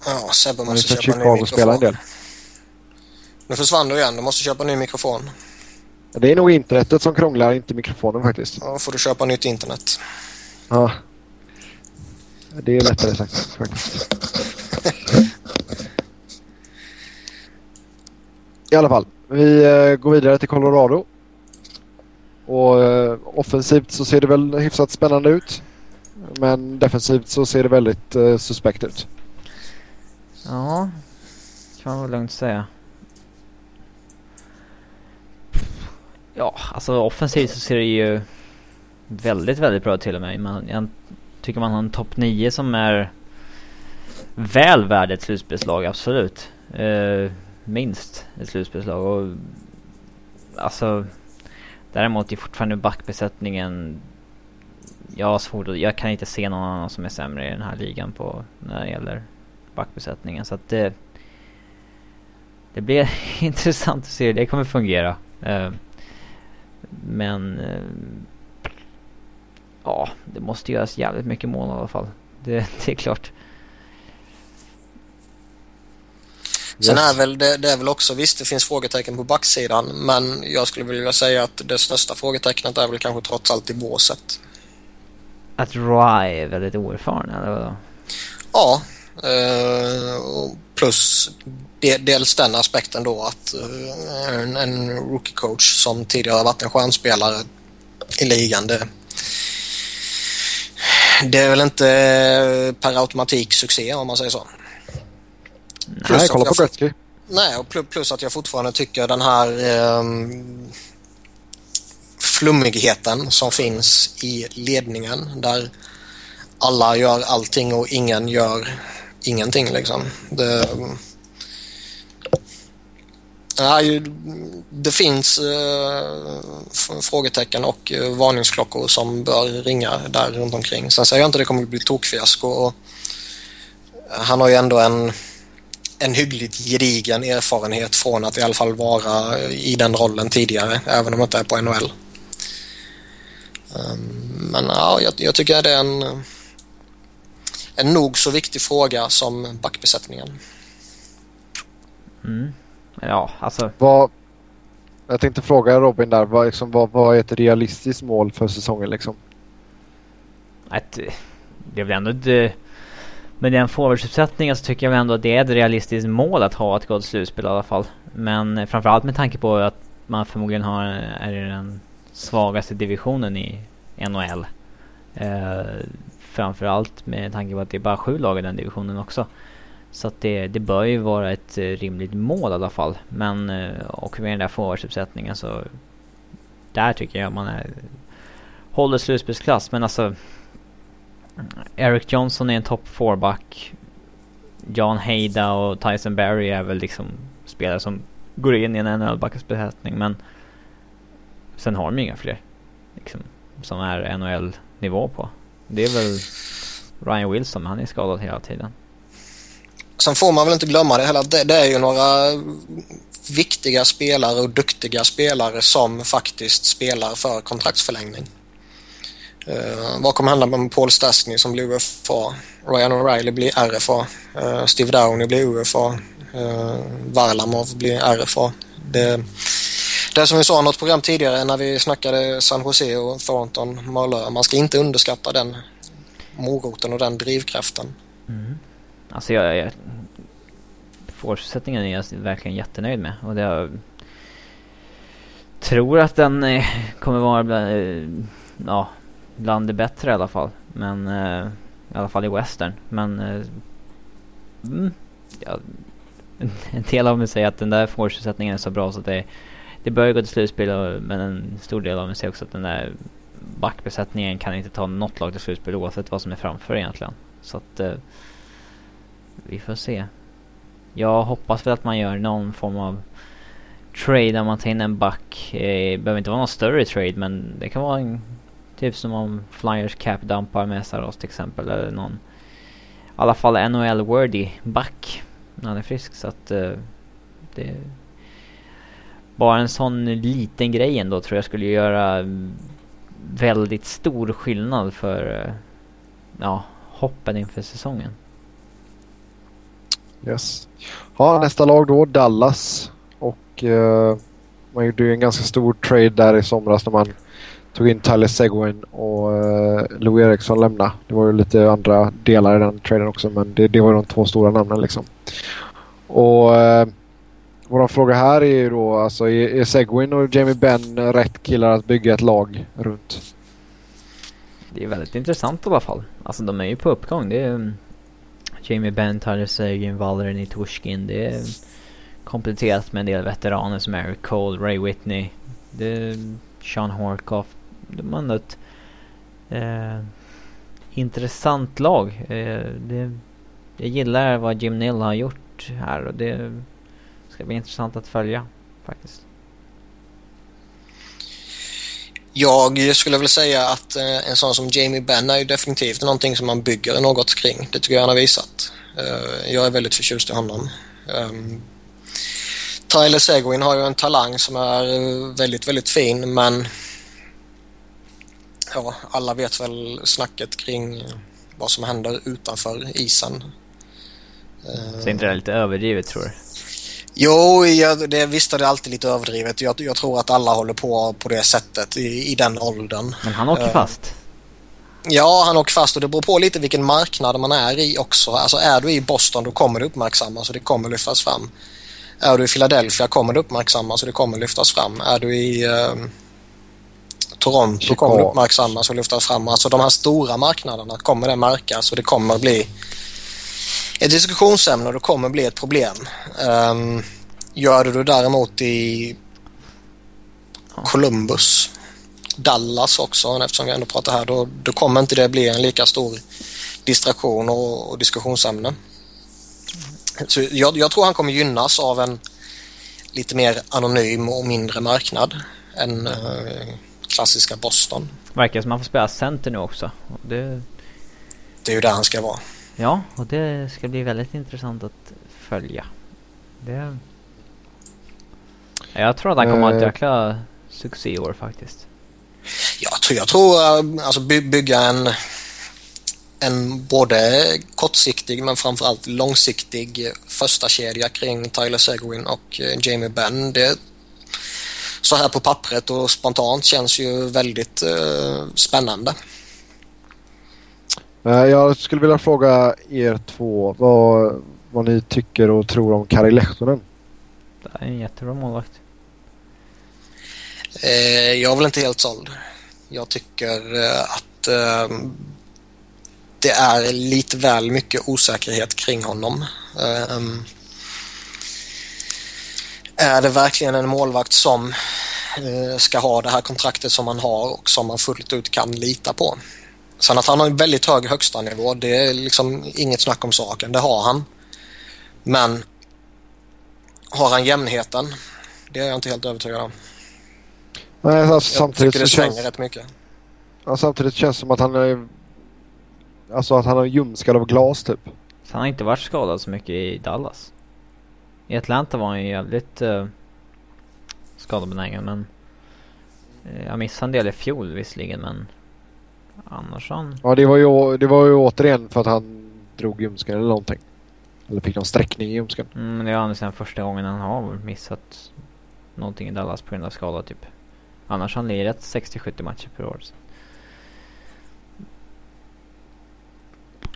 Ja, Sebbe måste köpa en ny mikrofon. En del. Nu försvann du igen. Du måste köpa en ny mikrofon. Det är nog internetet som krånglar, inte mikrofonen faktiskt. Ja, får du köpa nytt internet. Ja. Det är lättare sagt faktiskt. I alla fall. Vi uh, går vidare till Colorado. Och eh, offensivt så ser det väl hyfsat spännande ut. Men defensivt så ser det väldigt uh, suspekt ut. Ja, kan man väl lugnt säga. Ja, alltså offensivt så ser det ju väldigt, väldigt bra till och med. Man, jag tycker man har en topp 9 som är väl värd ett slutspelslag, absolut. Uh, minst ett slutspelslag. Och, alltså, däremot är fortfarande backbesättningen jag har svårt att, jag kan inte se någon annan som är sämre i den här ligan på när det gäller backbesättningen. Så att det, det blir intressant att se hur det kommer fungera. Uh, men eh, ja, det måste göras jävligt mycket mål i alla fall. Det, det är klart. Sen är väl det, det, är väl också, visst det finns frågetecken på backsidan men jag skulle vilja säga att det största frågetecknet är väl kanske trots allt i båset. Att Rye är väldigt oerfaren eller vadå? Ja, eh, plus dels den aspekten då att eh, en, en rookie coach som tidigare varit en stjärnspelare i ligan det, det är väl inte per automatik succé om man säger så. Plus Nej, kolla på Gretzky. Nej, och plus att jag fortfarande tycker den här eh, flummigheten som finns i ledningen där alla gör allting och ingen gör ingenting liksom. Det, Nej, det finns eh, frågetecken och eh, varningsklockor som bör ringa där runt omkring. Sen säger jag inte att det kommer att bli tokfiasko. Och han har ju ändå en, en hyggligt gedigen erfarenhet från att i alla fall vara i den rollen tidigare, även om det inte är på NHL. Um, men ja, jag, jag tycker det är en, en nog så viktig fråga som backbesättningen. Mm. Ja, alltså. Vad, jag tänkte fråga Robin där, vad, liksom, vad, vad är ett realistiskt mål för säsongen liksom? Ett, det är väl ändå det, med den forwardsuppsättningen så alltså, tycker jag väl ändå att det är ett realistiskt mål att ha ett gott slutspel i alla fall. Men eh, framförallt med tanke på att man förmodligen har, är i den svagaste divisionen i NHL. Eh, framförallt med tanke på att det är bara sju lag i den divisionen också. Så att det, det bör ju vara ett eh, rimligt mål i alla fall. Men eh, och med den där forwardsuppsättningen så där tycker jag man är håller slutspelsklass. Men alltså Eric Johnson är en topp 4-back. John Heida och Tyson Berry är väl liksom spelare som går in i en NHL-backbesättning. Men sen har de inga fler liksom, som är NHL-nivå på. Det är väl Ryan Wilson, han är skadad hela tiden. Sen får man väl inte glömma det heller. Det, det är ju några viktiga spelare och duktiga spelare som faktiskt spelar för kontraktsförlängning. Uh, vad kommer hända med Paul Stastny som blir UFA? Ryan O'Reilly blir RFA. Uh, eh, Steve Downey blir UFA. Uh, eh, Varlamov blir RFA. Det, det är som vi sa i något program tidigare när vi snackade San Jose och Thornton, Malö. Man ska inte underskatta den moroten och den drivkraften. Mm. Alltså jag, jag fortsättningen är jag verkligen jättenöjd med. Och det jag tror att den kommer vara bland, ja, bland det bättre i alla fall. Men eh, i alla fall i western. Men eh, mm, ja, en del av mig säger att den där forcesättningen är så bra så att det, det börjar gå till slutspel. Och, men en stor del av mig säger också att den där backbesättningen kan inte ta något lag till slutspel oavsett vad som är framför egentligen. Så att eh, vi får se. Jag hoppas väl att man gör någon form av trade där man tar in en back. Eh, det behöver inte vara någon större trade men det kan vara en typ som om Flyers cap dumpar med Saros till exempel eller någon i alla fall NHL-worthy back när han är frisk så att uh, det bara en sån liten grej ändå tror jag skulle göra väldigt stor skillnad för uh, ja, hoppen inför säsongen. Yes. Ja, nästa lag då Dallas. Och uh, man gjorde ju en ganska stor trade där i somras när man tog in Tyler Seguin och uh, Lou Eriksson lämnade. Det var ju lite andra delar i den traden också men det, det var de två stora namnen liksom. Och uh, vår fråga här är ju då alltså är, är Seguin och Jamie Benn rätt killar att bygga ett lag runt? Det är väldigt intressant i alla fall. Alltså de är ju på uppgång. Det är Jamie Benn, Tyler Seguin, Valery Nitushkin. Det är kompletterat med en del veteraner som Eric Cole, Ray Whitney, det är Sean Horkoff. De har ett eh, intressant lag. Eh, det, jag gillar vad Jim Neal har gjort här och det ska bli intressant att följa faktiskt. Jag skulle väl säga att eh, en sån som Jamie Benn är ju definitivt någonting som man bygger något kring. Det tycker jag han har visat. Eh, jag är väldigt förtjust i honom. Um, Tyler Seguin har ju en talang som är eh, väldigt, väldigt fin men ja, alla vet väl snacket kring vad som händer utanför isen. Så inte det är lite överdrivet tror du? Jo, jag, det, visst är det alltid lite överdrivet. Jag, jag, tror att alla håller på på det sättet i, i den åldern. Men han åker uh, fast? Ja, han åker fast och det beror på lite vilken marknad man är i också. Alltså är du i Boston då kommer det uppmärksammas och det kommer lyftas fram. Är du i Philadelphia kommer det uppmärksammas och det kommer lyftas fram. Är du i uh, Toronto Chicago. kommer uppmärksammas och lyftas fram. Alltså de här stora marknaderna kommer det märkas och det kommer bli ett diskussionsämne och det kommer bli ett problem. Um, gör du det däremot i Columbus, Dallas också eftersom vi ändå pratar här, då, då kommer inte det bli en lika stor distraktion och, och diskussionsämne. Så jag, jag, tror han kommer gynnas av en lite mer anonym och mindre marknad än eh, klassiska Boston. Verkar som han får spela center nu också. Det... det är ju där han ska vara. Ja, och det ska bli väldigt intressant att följa. Det... Jag tror att han kommer att ha ett eh. jäkla succé i år faktiskt. Jag tror, jag tror eh, alltså bygga en, en både kortsiktig men framförallt långsiktig första kedja kring Tyler Seguin och eh, Jamie Benn. Det så här på pappret och spontant känns ju väldigt uh, spännande. Eh, jag skulle vilja fråga er två vad, vad ni tycker och tror om Kari Lehtonen. Det är en jättebra målvakt. Eh, jag är väl inte helt såld. Jag tycker eh, att eh, det är lite väl mycket osäkerhet kring honom. Eh, är det verkligen en målvakt som eh, ska ha det här kontraktet som han har och som man fullt ut kan lita på? Sen att han har en väldigt hög högsta nivå, det är liksom inget snack om saken. Det har han. Men har han jämnheten? Det är jag inte helt övertygad om. Nej, alltså, samtidigt tycker det svänger känns... rätt mycket. Ja, samtidigt känns det som att han är... Alltså att han har ljumskad av glas typ. Så han har inte varit skadad så mycket i Dallas. I Atlanta var han ju jävligt uh, skadebenägen men eh, jag missade en del i fjol visserligen men annars han... Ja, det var, ju, det var ju återigen för att han drog ljumsken eller någonting. Eller fick någon sträckning i ljumsken. Mm, det är andra sen första gången han har missat någonting i Dallas på grund av skada typ. Annars har han lirat 60-70 matcher per år. Så.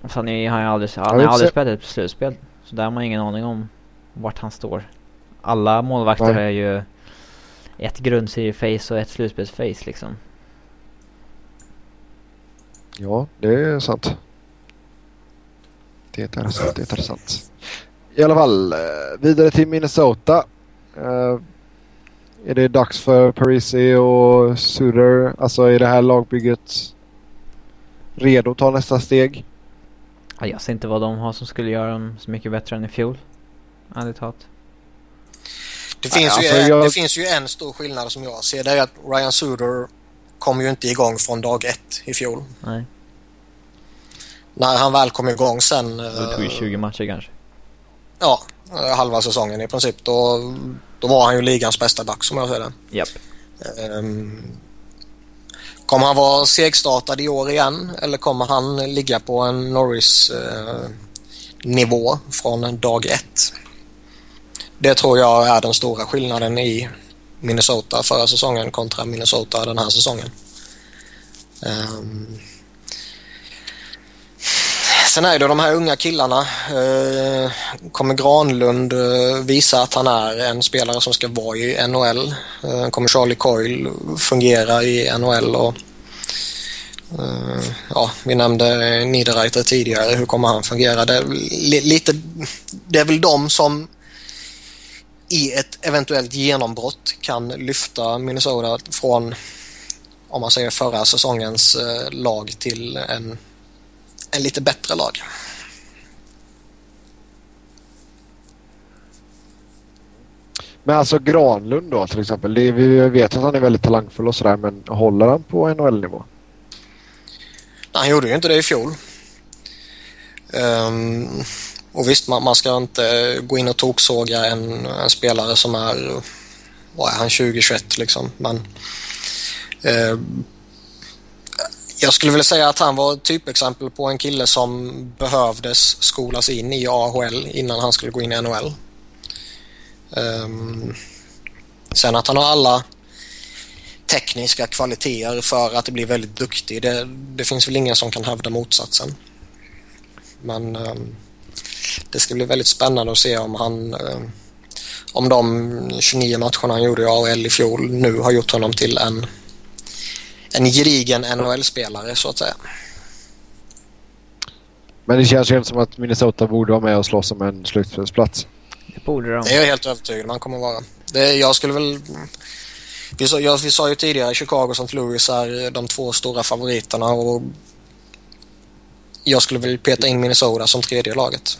Sen är han ju aldrig, han har aldrig spelat ett slutspel. Så där har man ingen aning om vart han står. Alla målvakter Nej. har ju ett grundserieface och ett slutspelsface liksom. Ja, det är sant. Det är sant, det är sant. I alla fall, eh, vidare till Minnesota. Uh, är det dags för Parisi och Suter? Alltså är det här lagbygget redo att ta nästa steg? jag ser inte vad de har som skulle göra dem så mycket bättre än i fjol. Ärligt talat. Det finns, alltså, ju, jag... det finns ju en stor skillnad som jag ser. Det är att Ryan Suder kom ju inte igång från dag ett i fjol. Nej. När han väl kom igång sen... Det tog ju 20 matcher kanske. Ja, halva säsongen i princip. Då, då var han ju ligans bästa back som jag ser det. Japp. Um, kommer han vara segstartad i år igen eller kommer han ligga på en Norris uh, nivå från dag ett? Det tror jag är den stora skillnaden i Minnesota förra säsongen kontra Minnesota den här säsongen. Um, Sen är det de här unga killarna. Uh, kommer Granlund uh, visa att han är en spelare som ska vara i NHL? Uh, eh, kommer Charlie Coyle fungera i NHL? Och, ja, vi nämnde Niederreiter tidigare. Hur kommer han fungera? Det är, lite, det är väl de som i ett eventuellt genombrott kan lyfta Minnesota från om man säger förra säsongens lag till en en lite bättre lag. Men alltså Granlund då till exempel. Det, vi vet att han är väldigt talangfull och sådär men håller han på NHL-nivå? Han gjorde ju inte det i fjol. Um, och visst, man, man, ska inte gå in och toksåga en, en spelare som är, vad är han, 20-21 liksom. Men eh, jag skulle vilja säga att han var ett typexempel på en kille som behövdes skolas in i AHL innan han skulle gå in i NHL. Um, ehm, sen att han har alla tekniska kvaliteter för att bli väldigt duktig, det, det finns väl ingen som kan hävda motsatsen. Men um, det ska bli väldigt spännande att se om han um, om de 29 matcherna han gjorde i AHL i fjol nu har gjort honom till en en gedigen NHL-spelare så att säga. Men det känns ju inte som att Minnesota borde vara med och slåss om en slutspelsplats. Det borde de. Det är jag helt övertygad man kommer vara. Det, jag skulle väl... Vi sa, jag, vi sa ju tidigare Chicago och St. Louis är de två stora favoriterna och jag skulle väl peta in Minnesota som tredje laget.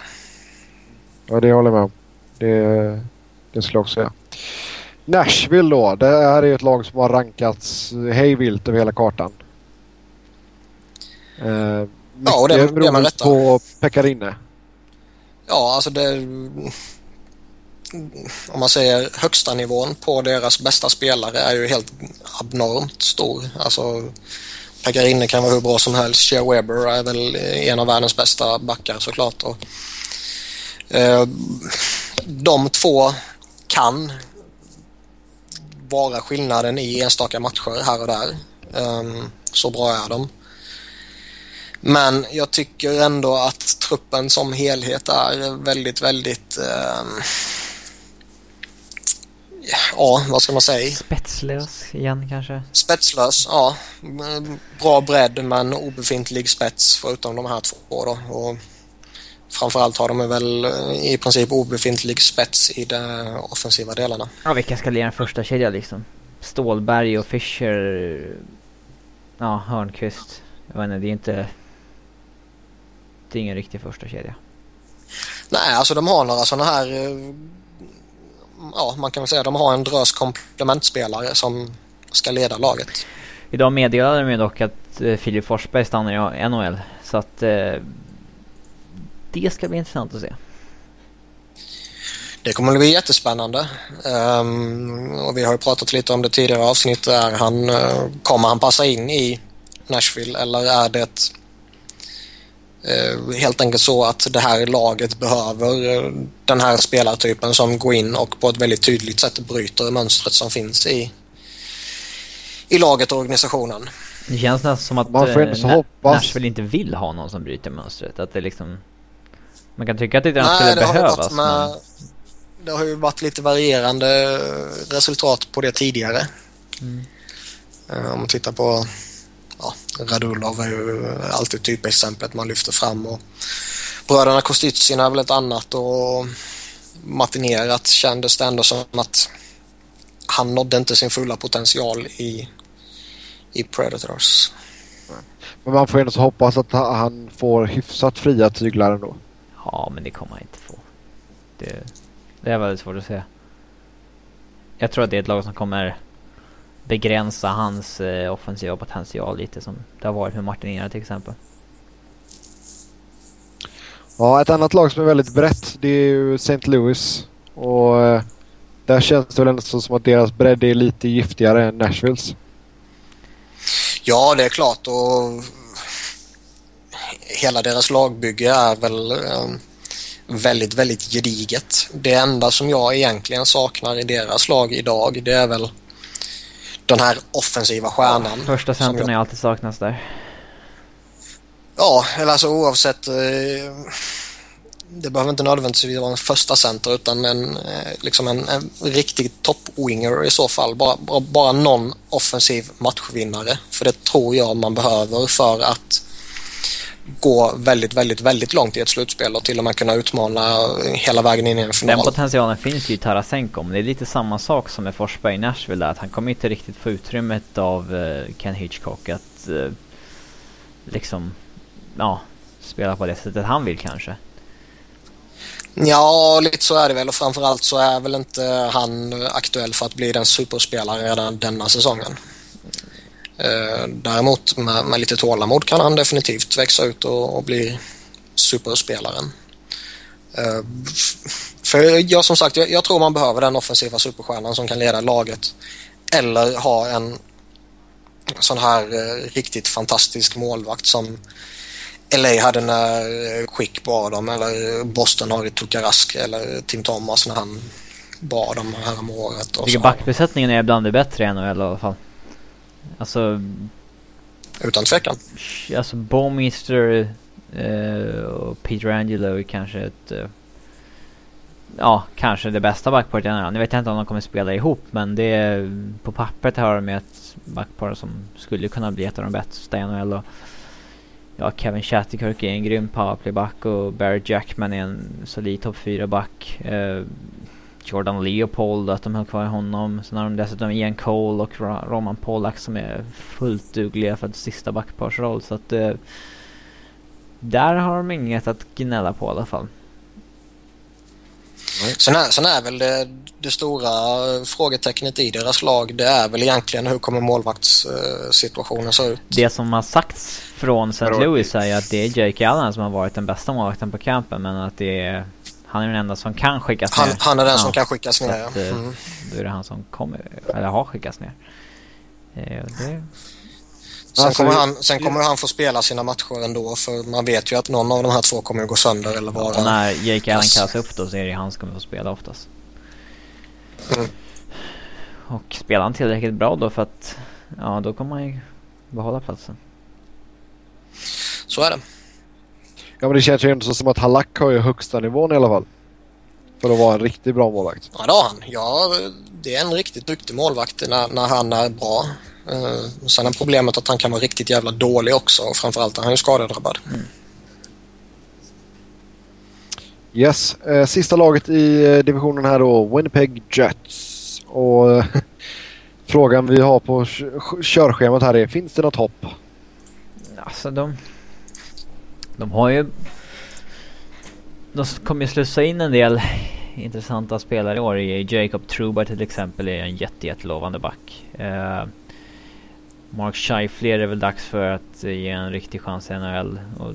Ja, det håller jag med om. Det, det skulle jag också säga. Nashville då. Det här är ett lag som har rankats hejvilt över hela kartan. Eh, ja, och det, det man rätta. på Pekarinne. Ja, alltså det... Om man säger högsta nivån på deras bästa spelare är ju helt abnormt stor. Alltså Pagarinne kan vara hur bra som helst. Shea Weber är väl eh, en av världens bästa backar såklart. Och, eh, de två kan vara skillnaden i enstaka matcher här och där. Um, så bra är de. Men jag tycker ändå att truppen som helhet är väldigt, väldigt... Um, ja, vad ska man säga? Spetslös igen kanske? Spetslös, ja. Bra bredd men obefintlig spets förutom de här två då. Och framförallt har de väl eh, i princip obefintlig spets i de offensiva delarna. Ja, vilka ska lira en första kedja liksom? Stålberg och Fischer. Ja, Hörnqvist. Jag vet inte, det är inte... Det är ingen riktig första kedja. Nej, alltså de har några sådana här... Eh, ja, man kan väl säga de har en drös komplementspelare som ska leda laget. Idag meddelade de ju dock att eh, Filip Forsberg stannar i NHL. Så att det ska bli intressant att se. Det kommer att bli jättespännande. Um, och vi har ju pratat lite om det tidigare avsnitt. Är han, uh, kommer han passa in i Nashville eller är det helt enkelt så att det här laget behöver uh, den här spelartypen som går in och på ett väldigt tydligt sätt bryter mönstret som finns i, i laget och organisationen. Det känns nästan som att Man får hoppas. Nashville inte vill ha någon som bryter mönstret. Att det liksom... Man kan tycka att det inte ens skulle det behövas. Har med, men... Det har ju varit lite varierande resultat på det tidigare. Mm. Om man tittar på ja, Radulov är ju alltid typexemplet man lyfter fram. Och bröderna Kostitsin är väl ett annat och Martinerat kändes det ändå som att han nådde inte sin fulla potential i, i Predators. Men man får ändå så hoppas att han får hyfsat fria tyglar ändå. Ja, men det kommer han inte få. Det, det är väldigt svårt att säga. Jag tror att det är ett lag som kommer begränsa hans eh, offensiva potential lite som det har varit med Martinera till exempel. Ja, ett annat lag som är väldigt brett det är ju St. Louis. Och eh, där känns det väl ändå som att deras bredd är lite giftigare än Nashvilles. Ja, det är klart och hela deras lagbygge är väl um, väldigt, väldigt gediget. Det enda som jag egentligen saknar i deras lag idag det är väl den här offensiva stjärnan. Ja, första centern jag... är alltid saknas där. Ja, eller alltså oavsett. Eh, det behöver inte nödvändigtvis vara en första center utan en, eh, liksom en, en riktig toppwinger i så fall. Bara, bara, bara någon offensiv matchvinnare. För det tror jag man behöver för att gå väldigt, väldigt, väldigt långt i ett slutspel och till och med kunna utmana hela vägen in i en final. Den potentialen finns ju i Tarasenko, men det är lite samma sak som med Forsberg i Nashville att han kommer inte riktigt få utrymmet av uh, Ken Hitchcock att uh, liksom, ja, spela på det sättet han vill kanske. Ja, lite så är det väl och framförallt så är väl inte han aktuell för att bli den superspelare redan denna säsongen. Eh, däremot med, med, lite tålamod kan han definitivt växa ut och, och bli superspelaren. Eh, för jag som sagt, jag, jag, tror man behöver den offensiva superstjärnan som kan leda laget. Eller ha en sån här eh, riktigt fantastisk målvakt som LA hade när Quick bad dem eller Boston har i Tukarask eller Tim Thomas när han bad dem häromåret. Tycker backbesättningen är bland det bättre i NHL i alla fall. Alltså... Utan tvekan. Alltså Bowmister uh, och Peter Angelo är kanske ett... Uh, ja, kanske det bästa backparet i. Nu vet jag inte om de kommer spela ihop men det är... På pappret har de ett backpar som skulle kunna bli ett av de bästa i NHL. Och, ja, Kevin Shatterkirk är en grym powerplayback och Barry Jackman är en solid topp 4-back. Uh, Jordan Leopold, att de höll kvar honom. Sen har de dessutom Ian Cole och Roman Polak som är fullt dugliga för ett sista backparsroll. Så att eh, där har de inget att gnälla på i alla fall. Sen är, sen är väl det, det, stora frågetecknet i deras lag det är väl egentligen hur kommer målvaktssituationen se ut? Det som har sagts från St. Louis är att det är Jake Allen som har varit den bästa målvakten på campen men att det är han är den enda som kan skickas han, ner. Han är den ja, som kan skickas ner, att, eh, mm. Då är det han som kommer, eller har skickats ner. Eh, det... Sen, kommer han, sen kommer han få spela sina matcher ändå för man vet ju att någon av de här två kommer att gå sönder eller vara... Och när Jake Allen kallas upp då så är det han som kommer få spela oftast. Mm. Och spelar han tillräckligt bra då för att, ja då kommer han ju behålla platsen. Så är det. Ja men det känns ju ändå som att Halak har ju högsta nivån i alla fall. För att vara en riktigt bra målvakt. Ja det har han. Ja, det är en riktigt duktig målvakt när, när han är bra. Uh, sen är problemet att han kan vara riktigt jävla dålig också och framförallt är han ju skadedrabbad. Mm. Yes, eh, sista laget i eh, divisionen här då, Winnipeg Jets. Och eh, frågan vi har på körschemat här är, finns det något hopp? Alltså de, de har ju... De kommer ju slussa in en del intressanta spelare i år. Jacob Truba till exempel är en jätte, jättelovande back. Uh, Mark Scheifler är väl dags för att ge en riktig chans i NHL. Och,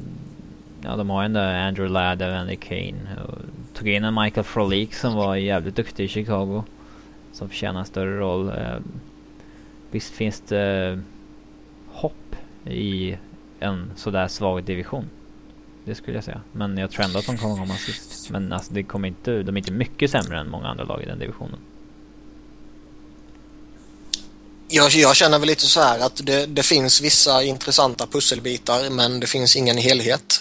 ja, de har ändå Andrew Ladd och Andy Kane och tog in en Michael Frolik som var jävligt duktig i Chicago. Som förtjänar en större roll. Uh, visst finns det hopp i en sådär svag division. Det skulle jag säga. Men jag tror ändå att de kommer komma sist. Men alltså det kommer inte, de är inte mycket sämre än många andra lag i den divisionen. Jag, jag känner väl lite så här att det, det finns vissa intressanta pusselbitar men det finns ingen helhet.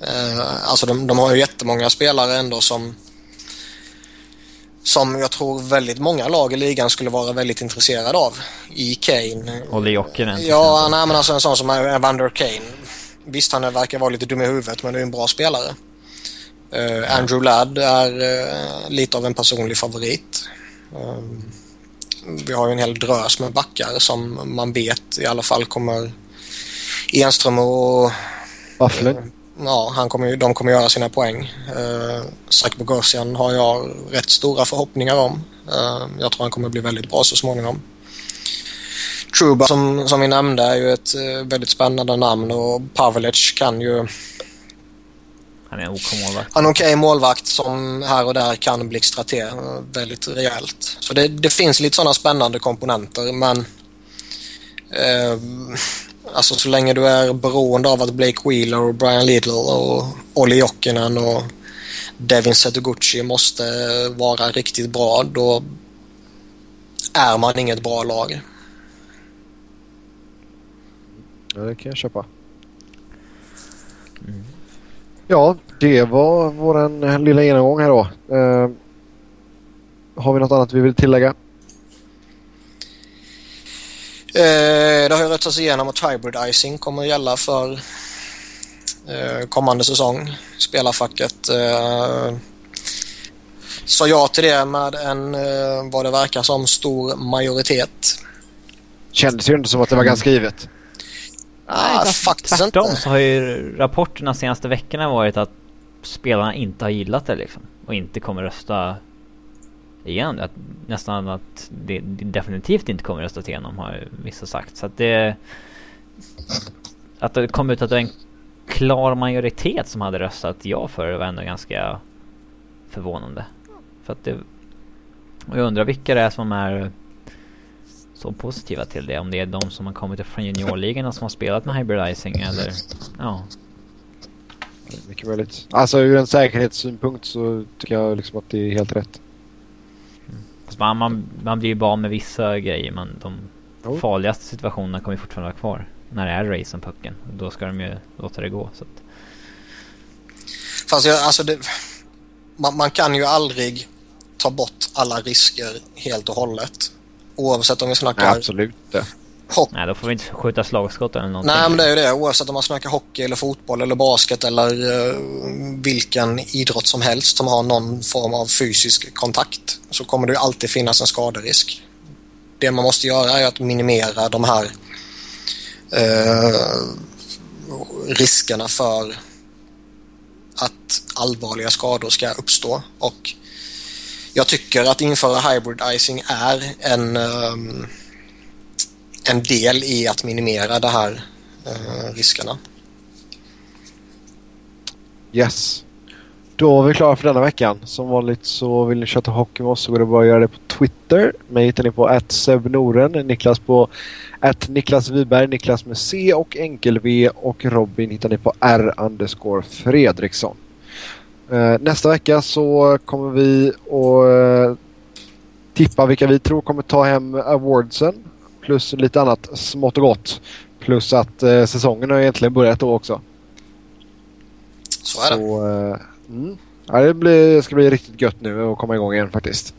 Eh, alltså de, de har ju jättemånga spelare ändå som som jag tror väldigt många lag i ligan skulle vara väldigt intresserade av. I Kane. Olle Jokinen. Ja, nej, men alltså en sån som Evander Kane. Visst, han verkar vara lite dum i huvudet men det är en bra spelare. Uh, Andrew Ladd är uh, lite av en personlig favorit. Uh, vi har ju en hel drös med backar som man vet i alla fall kommer Enström och... Bufflin ja, han kommer, de kommer göra sina poäng. Uh, Zach Bogosian har jag rätt stora förhoppningar om. Uh, jag tror han kommer bli väldigt bra så småningom. Truba som, som vi nämnde är ju ett uh, väldigt spännande namn och Pavelic kan ju... Han är en OK målvakt. Han är en okej okay målvakt som här och där kan blixtra till uh, väldigt rejält. Så det, det finns lite sådana spännande komponenter men Alltså så länge du är beroende av att Blake Wheeler och Brian Lidl och Olli Jokinen och Devin Setoguchi måste vara riktigt bra då är man inget bra lag. Ja, det kan jag köpa. Mm. Ja, det var vår lilla genomgång här då. Uh, har vi något annat vi vill tillägga? Eh, det har ju röstats igenom att hybridizing kommer att gälla för eh, kommande säsong. Spelarfacket eh, sa ja till det med en, eh, vad det verkar som, stor majoritet. Kändes ju inte som att det var ganska givet. Ah, faktiskt tvärtom inte. så har ju rapporterna de senaste veckorna varit att spelarna inte har gillat det liksom. Och inte kommer rösta igen. Att nästan att det definitivt inte kommer röstas igenom har vissa sagt. Så att det... Att det kom ut att det var en klar majoritet som hade röstat ja för det var ändå ganska förvånande. För att det... Och jag undrar vilka det är som är så positiva till det. Om det är de som har kommit från juniorligorna som har spelat med hybridizing eller... Ja. Mycket möjligt. Alltså ur en säkerhetssynpunkt så tycker jag liksom att det är helt rätt. Man, man, man blir ju van med vissa grejer men de oh. farligaste situationerna kommer fortfarande vara kvar. När det är race om pucken. Då ska de ju låta det gå. Så att... Fast jag, alltså det, man, man, kan ju aldrig ta bort alla risker helt och hållet. Oavsett om vi snackar... Ja, absolut det. Hopp. Nej, då får vi inte skjuta slagskott eller någonting. Nej, men det är ju det. Oavsett om man snackar hockey eller fotboll eller basket eller uh, vilken idrott som helst som har någon form av fysisk kontakt så kommer det ju alltid finnas en skaderisk. Det man måste göra är att minimera de här uh, riskerna för att allvarliga skador ska uppstå och jag tycker att införa hybridizing är en um, en del i att minimera de här uh, riskerna. Yes. Då är vi klara för denna veckan. Som vanligt så vill ni köta hockey med oss så går det bara att göra det på Twitter. Mig hittar ni på @sebnoren, Niklas på att Niklas Wiberg, Niklas med C och enkel-V och Robin hittar ni på R underscore Fredriksson. Uh, nästa vecka så kommer vi att uh, tippa vilka vi tror kommer ta hem awardsen plus lite annat smått och gott. Plus att eh, säsongen har egentligen börjat då också. Så är det. Så, eh, mm. ja, det blir, ska bli riktigt gött nu att komma igång igen faktiskt.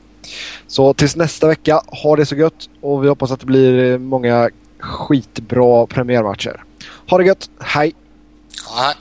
Så tills nästa vecka, ha det så gött och vi hoppas att det blir många skitbra premiärmatcher. Ha det gött, hej! Ja, hej.